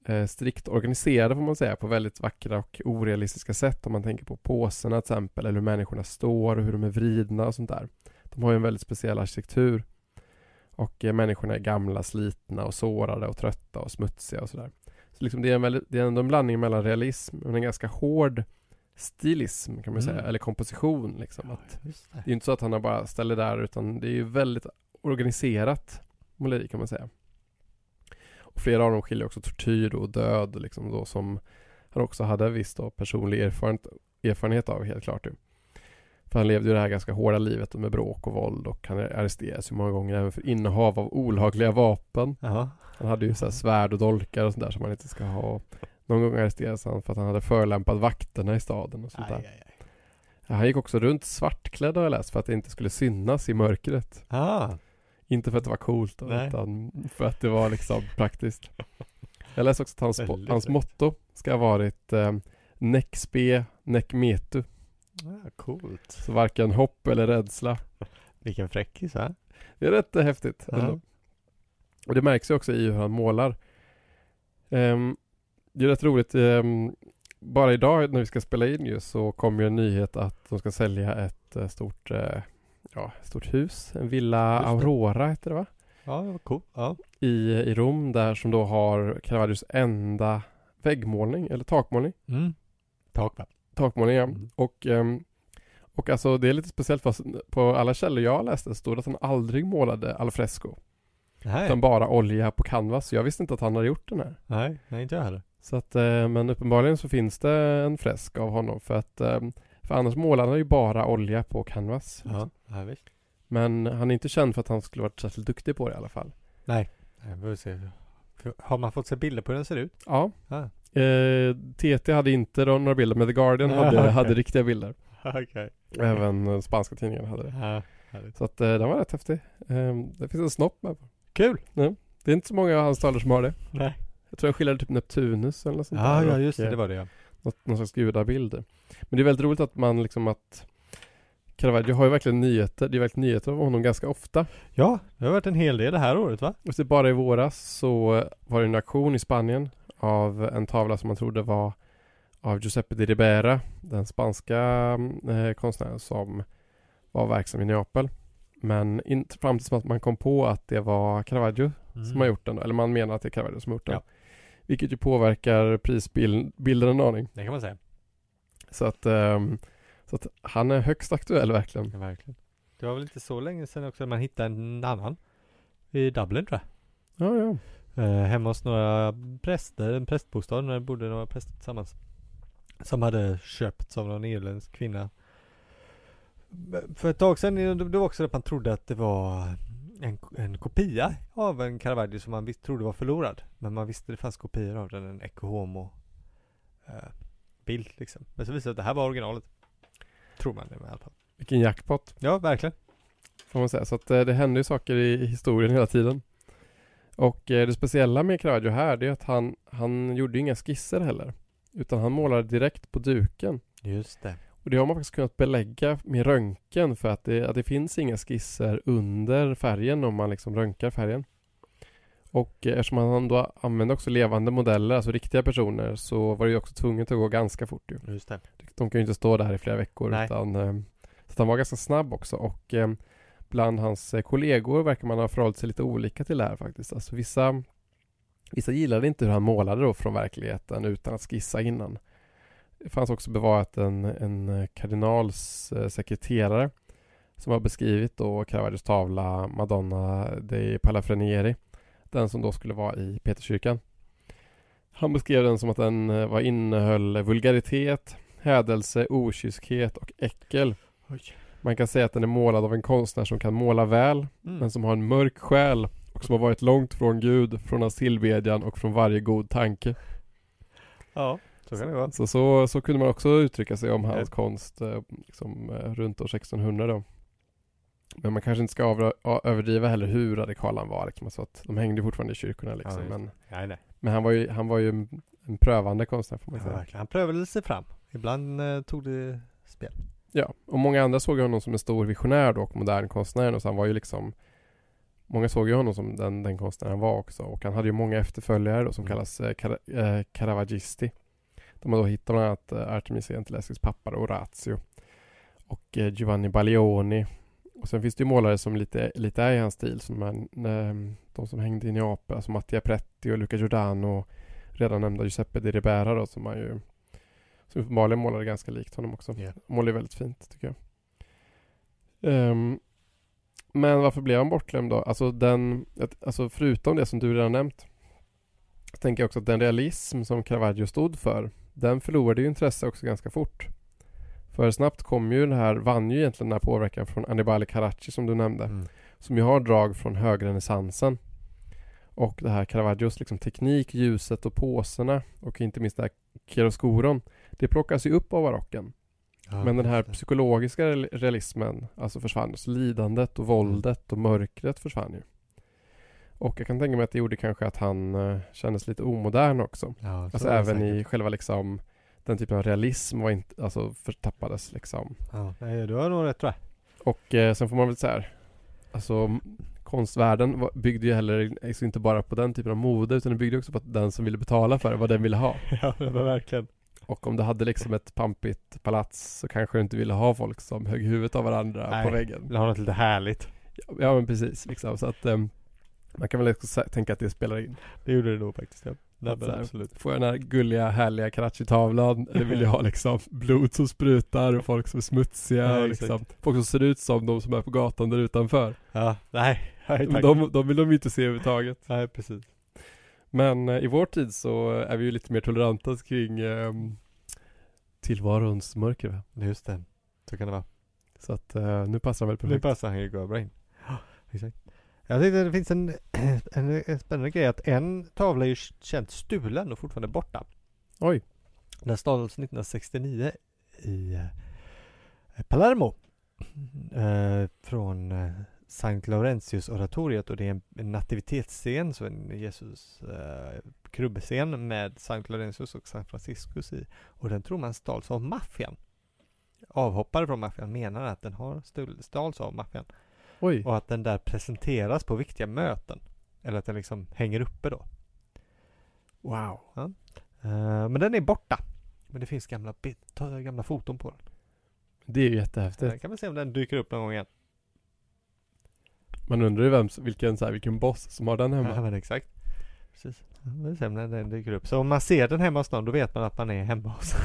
eh, eh, strikt organiserade får man säga på väldigt vackra och orealistiska sätt om man tänker på påsarna till exempel eller hur människorna står och hur de är vridna och sånt där. De har ju en väldigt speciell arkitektur och eh, människorna är gamla, slitna och sårade och trötta och smutsiga och sådär. Så liksom det, är en väldigt, det är ändå en blandning mellan realism och en ganska hård stilism kan man säga, Mm. eller komposition liksom. Att Just det. det är inte så att han har bara ställer där utan det är ju väldigt organiserat måleri kan man säga. Och flera av dem skiljer också tortyr och död liksom då som han också hade viss då personlig erfarenhet, erfarenhet av helt klart. ju. För han levde ju det här ganska hårda livet med bråk och våld och han arresterades ju många gånger även för innehav av olagliga vapen. Ja. Han hade ju så svärd och dolkar och sånt där som man inte ska ha. Någon gång arresterades han för att han hade förlämpat vakterna i staden och sånt Aj, där. aj, aj. Ja, han gick också runt svartklädd har jag läst för att det inte skulle synas i mörkret. Ah, Inte för att det var coolt då, utan för att det var liksom praktiskt. Jag läste också att hans, hans motto ska ha varit eh, Nec spe, nec metu. ah, coolt. Så varken hopp eller rädsla. Vilken fräckis va? Det är rätt häftigt. Ja. ändå. Och det märks ju också i hur han målar. Ehm, det är rätt roligt. ehm, bara idag när vi ska spela in ju så kom ju en nyhet att de ska sälja ett eh, stort, eh, ja, stort hus. En villa det. Aurora heter det va? Ja, vad cool. Ja. I, I Rom där som då har Caravaggios enda väggmålning eller takmålning. Mm. Tak va? Takmålning ja. Mm. Och, ehm, och alltså det är lite speciellt fast på alla källor jag läste stod det att han aldrig målade al fresco. Nej. Utan bara olja på canvas. Jag visste inte att han hade gjort den här. Nej, nej inte jag heller. Så att, eh, men uppenbarligen så finns det en fresk av honom för att eh, för annars målar han ju bara olja på canvas. Ja, ja visst. Men han är inte känd för att han skulle varit särskilt duktig på det i alla fall. Nej, vi se. Har man fått se bilder på hur den ser ut? Ja. Ah. Eh, TT hade inte då några bilder men The Guardian Ja, hade, okej. hade riktiga bilder. Okej. Även eh, spanska tidningar hade det. Ja, härligt. Så att eh, den var rätt häftig. Eh, det finns en snopp med. Kul! Det är inte så många av hans tavlor som har det. Nej. Jag tror jag skiljer typ Neptunus eller något sånt Ja, där. ja just det, eh, det var det ja. något, någon slags gudabild. Men det är väldigt roligt att man liksom att Caravaggio har ju verkligen nyheter, det är verkligen nyheter av honom ganska ofta. Ja, det har varit en hel del det här året va? Och så bara i våras så var det en aktion i Spanien av en tavla som man trodde var av Giuseppe di Ribera, den spanska eh, konstnären som var verksam i Neapel. Men inte fram tills att man kom på att det var Caravaggio som har gjort den, eller man menar att det är Caravaggio som har gjort den. Ja. Vilket ju påverkar prisbilden en aning. Det kan man säga. Så att, ehm, så att han är högst aktuell verkligen. Ja, verkligen. Det var väl inte så länge sedan också man hittade en annan i Dublin tror jag. Ja, ja. Eh, hemma hos några präster, en prästbostad när det bodde några präster tillsammans. Som hade köpts av någon irländsk kvinna. För ett tag sedan, det det var också att man trodde att det var en, en kopia av en Caravaggio som man visst trodde var förlorad. Men man visste det fanns kopior av den, en Ecce Homo eh, bild liksom. Men så visade det att det här var originalet. Tror man det i alla fall. Vilken jackpot Ja, verkligen. får man säga. Så att eh, det händer ju saker i, historien hela tiden. Och eh, det speciella med Caravaggio här det är att han, han gjorde inga skisser heller. Utan han målade direkt på duken. Just det. Och det har man faktiskt kunnat belägga med röntgen för att det, att det finns inga skisser under färgen om man liksom röntgar färgen. Och eftersom han då använde också levande modeller, alltså riktiga personer, så var det ju också tvunget att gå ganska fort ju. Just det. De kan ju inte stå där i flera veckor Nej. utan eh, Så han var ganska snabb också och eh, bland hans eh, kollegor verkar man ha förhållit sig lite olika till det här faktiskt. Alltså vissa Vissa gillade inte hur han målade då från verkligheten utan att skissa innan. Det fanns också bevarat en, en eh, kardinals eh, sekreterare som har beskrivit då Caravaggios tavla Madonna dei Palafrenieri. Den som då skulle vara i Peterskyrkan. Han beskrev den som att den eh, var innehöll vulgaritet, hädelse, okyskhet och äckel. Oj. Man kan säga att den är målad av en konstnär som kan måla väl, Mm. men som har en mörk själ och som har varit långt från Gud, från hans tillbedjan och från varje god tanke. Ja, så kan det vara. Så, så, så kunde man också uttrycka sig om hans Ja. konst eh, liksom, eh, runt år 1600 då. Men man kanske inte ska avra- överdriva heller hur radikal han var. Liksom, så att de hängde fortfarande i kyrkorna liksom. Ja, men, nej. men han var ju, han var ju en, en prövande konstnär får man Ja, säga. verkligen. Han prövade sig fram. Ibland eh, tog det spel. Ja, och många andra såg honom som en stor visionär då och modern konstnär och så han var ju liksom Många såg ju honom som den, den konstnär han var också och han hade ju många efterföljare då som Mm. kallas eh, Cara- eh, Caravaggisti. De har då hittat bland annat eh, Artemis Gentilescus pappa Orazio och eh, Giovanni Baglioni. Och sen finns det ju målare som lite, lite är i hans stil som är, eh, de som hängde i Neapel, alltså Mattia Pretti och Luca Giordano och redan nämnda Giuseppe di Ribera då som man ju som uppenbarligen målade ganska likt honom också. Målar ju väldigt fint tycker jag. Ehm, men varför blev han bortglömd då? Alltså, den, alltså förutom det som du redan nämnt så tänker jag också att den realism som Caravaggio stod för den förlorade ju intresse också ganska fort. För snabbt kom ju det här, vann ju egentligen den här påverkan från Annibale Carracci som du nämnde. Mm. Som ju har drag från högrenässansen. Och det här Caravaggios liksom teknik, ljuset och påserna och inte minst det här chiaroscuron. Det plockas ju upp av barocken. Ja, Men den här psykologiska real- realismen alltså försvann. Så lidandet och våldet och mörkret försvann ju. Och jag kan tänka mig att det gjorde kanske att han uh, kändes lite omodern också. Ja, så Alltså även i själva liksom den typen av realism var inte, alltså förtappades liksom. Ja, nej, du har nog rätt tror jag. Och eh, sen får man väl så här, alltså konstvärlden var- byggde ju heller alltså inte bara på den typen av mode utan det byggde också på att den som ville betala för det, vad den ville ha. ja, det var verkligen. Och om du hade liksom ett pampigt palats så kanske du inte ville ha folk som högg huvudet av varandra Nej. på väggen. Vill ha något lite härligt. Ja men precis liksom så att ehm, man kan väl också tänka att det spelar in. Det gjorde det nog faktiskt. Ja. Nej, här, absolut. Får jag den här gulliga härliga Carracci-tavlan eller vill jag ha liksom blod som sprutar och folk som är smutsiga Ja, och exakt. liksom folk som ser ut som de som är på gatan där utanför. Ja, nej. nej tack. de, de vill de ju inte se överhuvudtaget. Nej, precis. Men eh, i vår tid så är vi ju lite mer toleranta kring ehm, tillvarons mörker va? Just det. Så kan det vara. Så att eh, nu passar det väl Nu perfekt. passar han ju bra in. Ja, exakt. Jag tyckte det finns en, en, spännande grej att en tavla är ju känt stulen och fortfarande borta. Oj. Den stals 1969 i eh, Palermo. Eh, från eh, Sankt Laurentius oratoriet och det är en, en nativitetsscen, så en Jesus eh, krubbscen med Sankt Laurentius och San Franciscus i. Och den tror man stals av maffian. Avhoppare från maffian menar att den har stals av maffian. Oj. Och att den där presenteras på viktiga möten. Eller att den liksom hänger uppe då. Wow. Eh, men den är borta. Men det finns gamla, bit- gamla foton på den. Det är ju jättehäftigt. kan man se om den dyker upp någon gång igen. Man undrar ju vem, vilken, så här, vilken boss som har den hemma. Ja men exakt. Precis. Ja, Vi se om den, dyker upp. Så om man ser den hemma hos någon då vet man att man är hemma hos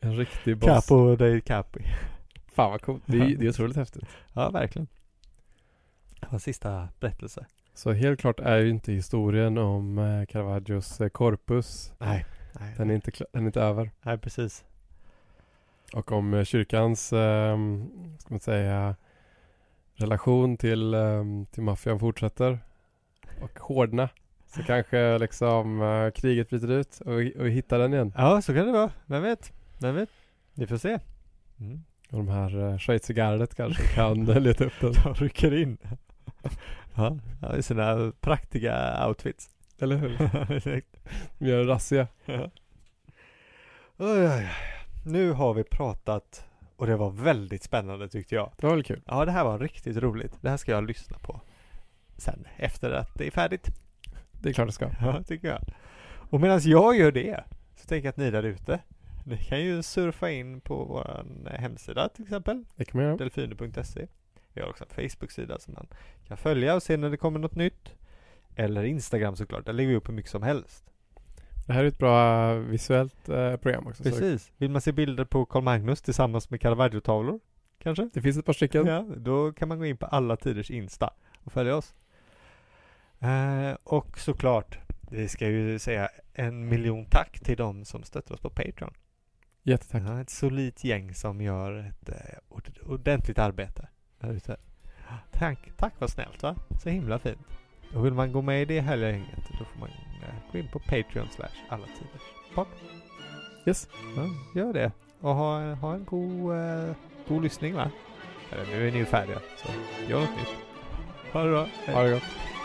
En riktig boss. Capo dei Capi. Fan vad coolt. Det är, det är otroligt häftigt. Ja verkligen. En sista berättelse. Så helt klart är ju inte historien om eh, Caravaggios eh, corpus. Nej. Nej, Den är inte, den är inte över. Nej precis. Och om eh, kyrkans, eh, ska man säga, relation till, eh, till maffian fortsätter och hårdna. Så kanske liksom eh, kriget bryter ut och, och vi hittar den igen. Ja så kan det vara. Vem vet? Vem vet? Vi får se. Mm. Och de här uh, schweizergardet kanske kan eh, leta upp den. De rycker in. Ja, ja, i sina praktiska outfits. Eller hur? Vi gör en razzia. Oj, oj, oj. Nu har vi pratat och det var väldigt spännande tyckte jag. Det var väl kul. Ja, det här var riktigt roligt. Det här ska jag lyssna på sen efter att det är färdigt. Det är klart det ska. Ja, tycker jag. Och medan jag gör det så tänker jag att ni där ute, ni kan ju surfa in på vår hemsida till exempel, Det kan man göra. delfiner.se. Vi har också en Facebook-sida som man kan följa och se när det kommer något nytt. Eller Instagram såklart, där lägger vi upp hur mycket som helst. Det här är ett bra visuellt eh, program också. Så Precis. Vill man se bilder på Carl Magnus tillsammans med Caravaggio-tavlor? Kanske? det finns ett par stycken. Ja, då kan man gå in på alla tiders Insta och följa oss. Eh, och såklart, vi ska ju säga en miljon tack till de som stöttar oss på Patreon. Jättetack. Ja, ett solidt gäng som gör ett eh, ord- ordentligt arbete här ute. Tack, tack vad snällt va? Så himla fint. Och vill man gå med i det härliga gänget då får man eh, gå in på Patreon slash alla tiders podd. Yes. Ja, gör det. Och ha, ha en god, eh, god lyssning va? Eller nu är ni ju färdiga, så gör något nytt. Ha det bra. Hej. Ha det gott.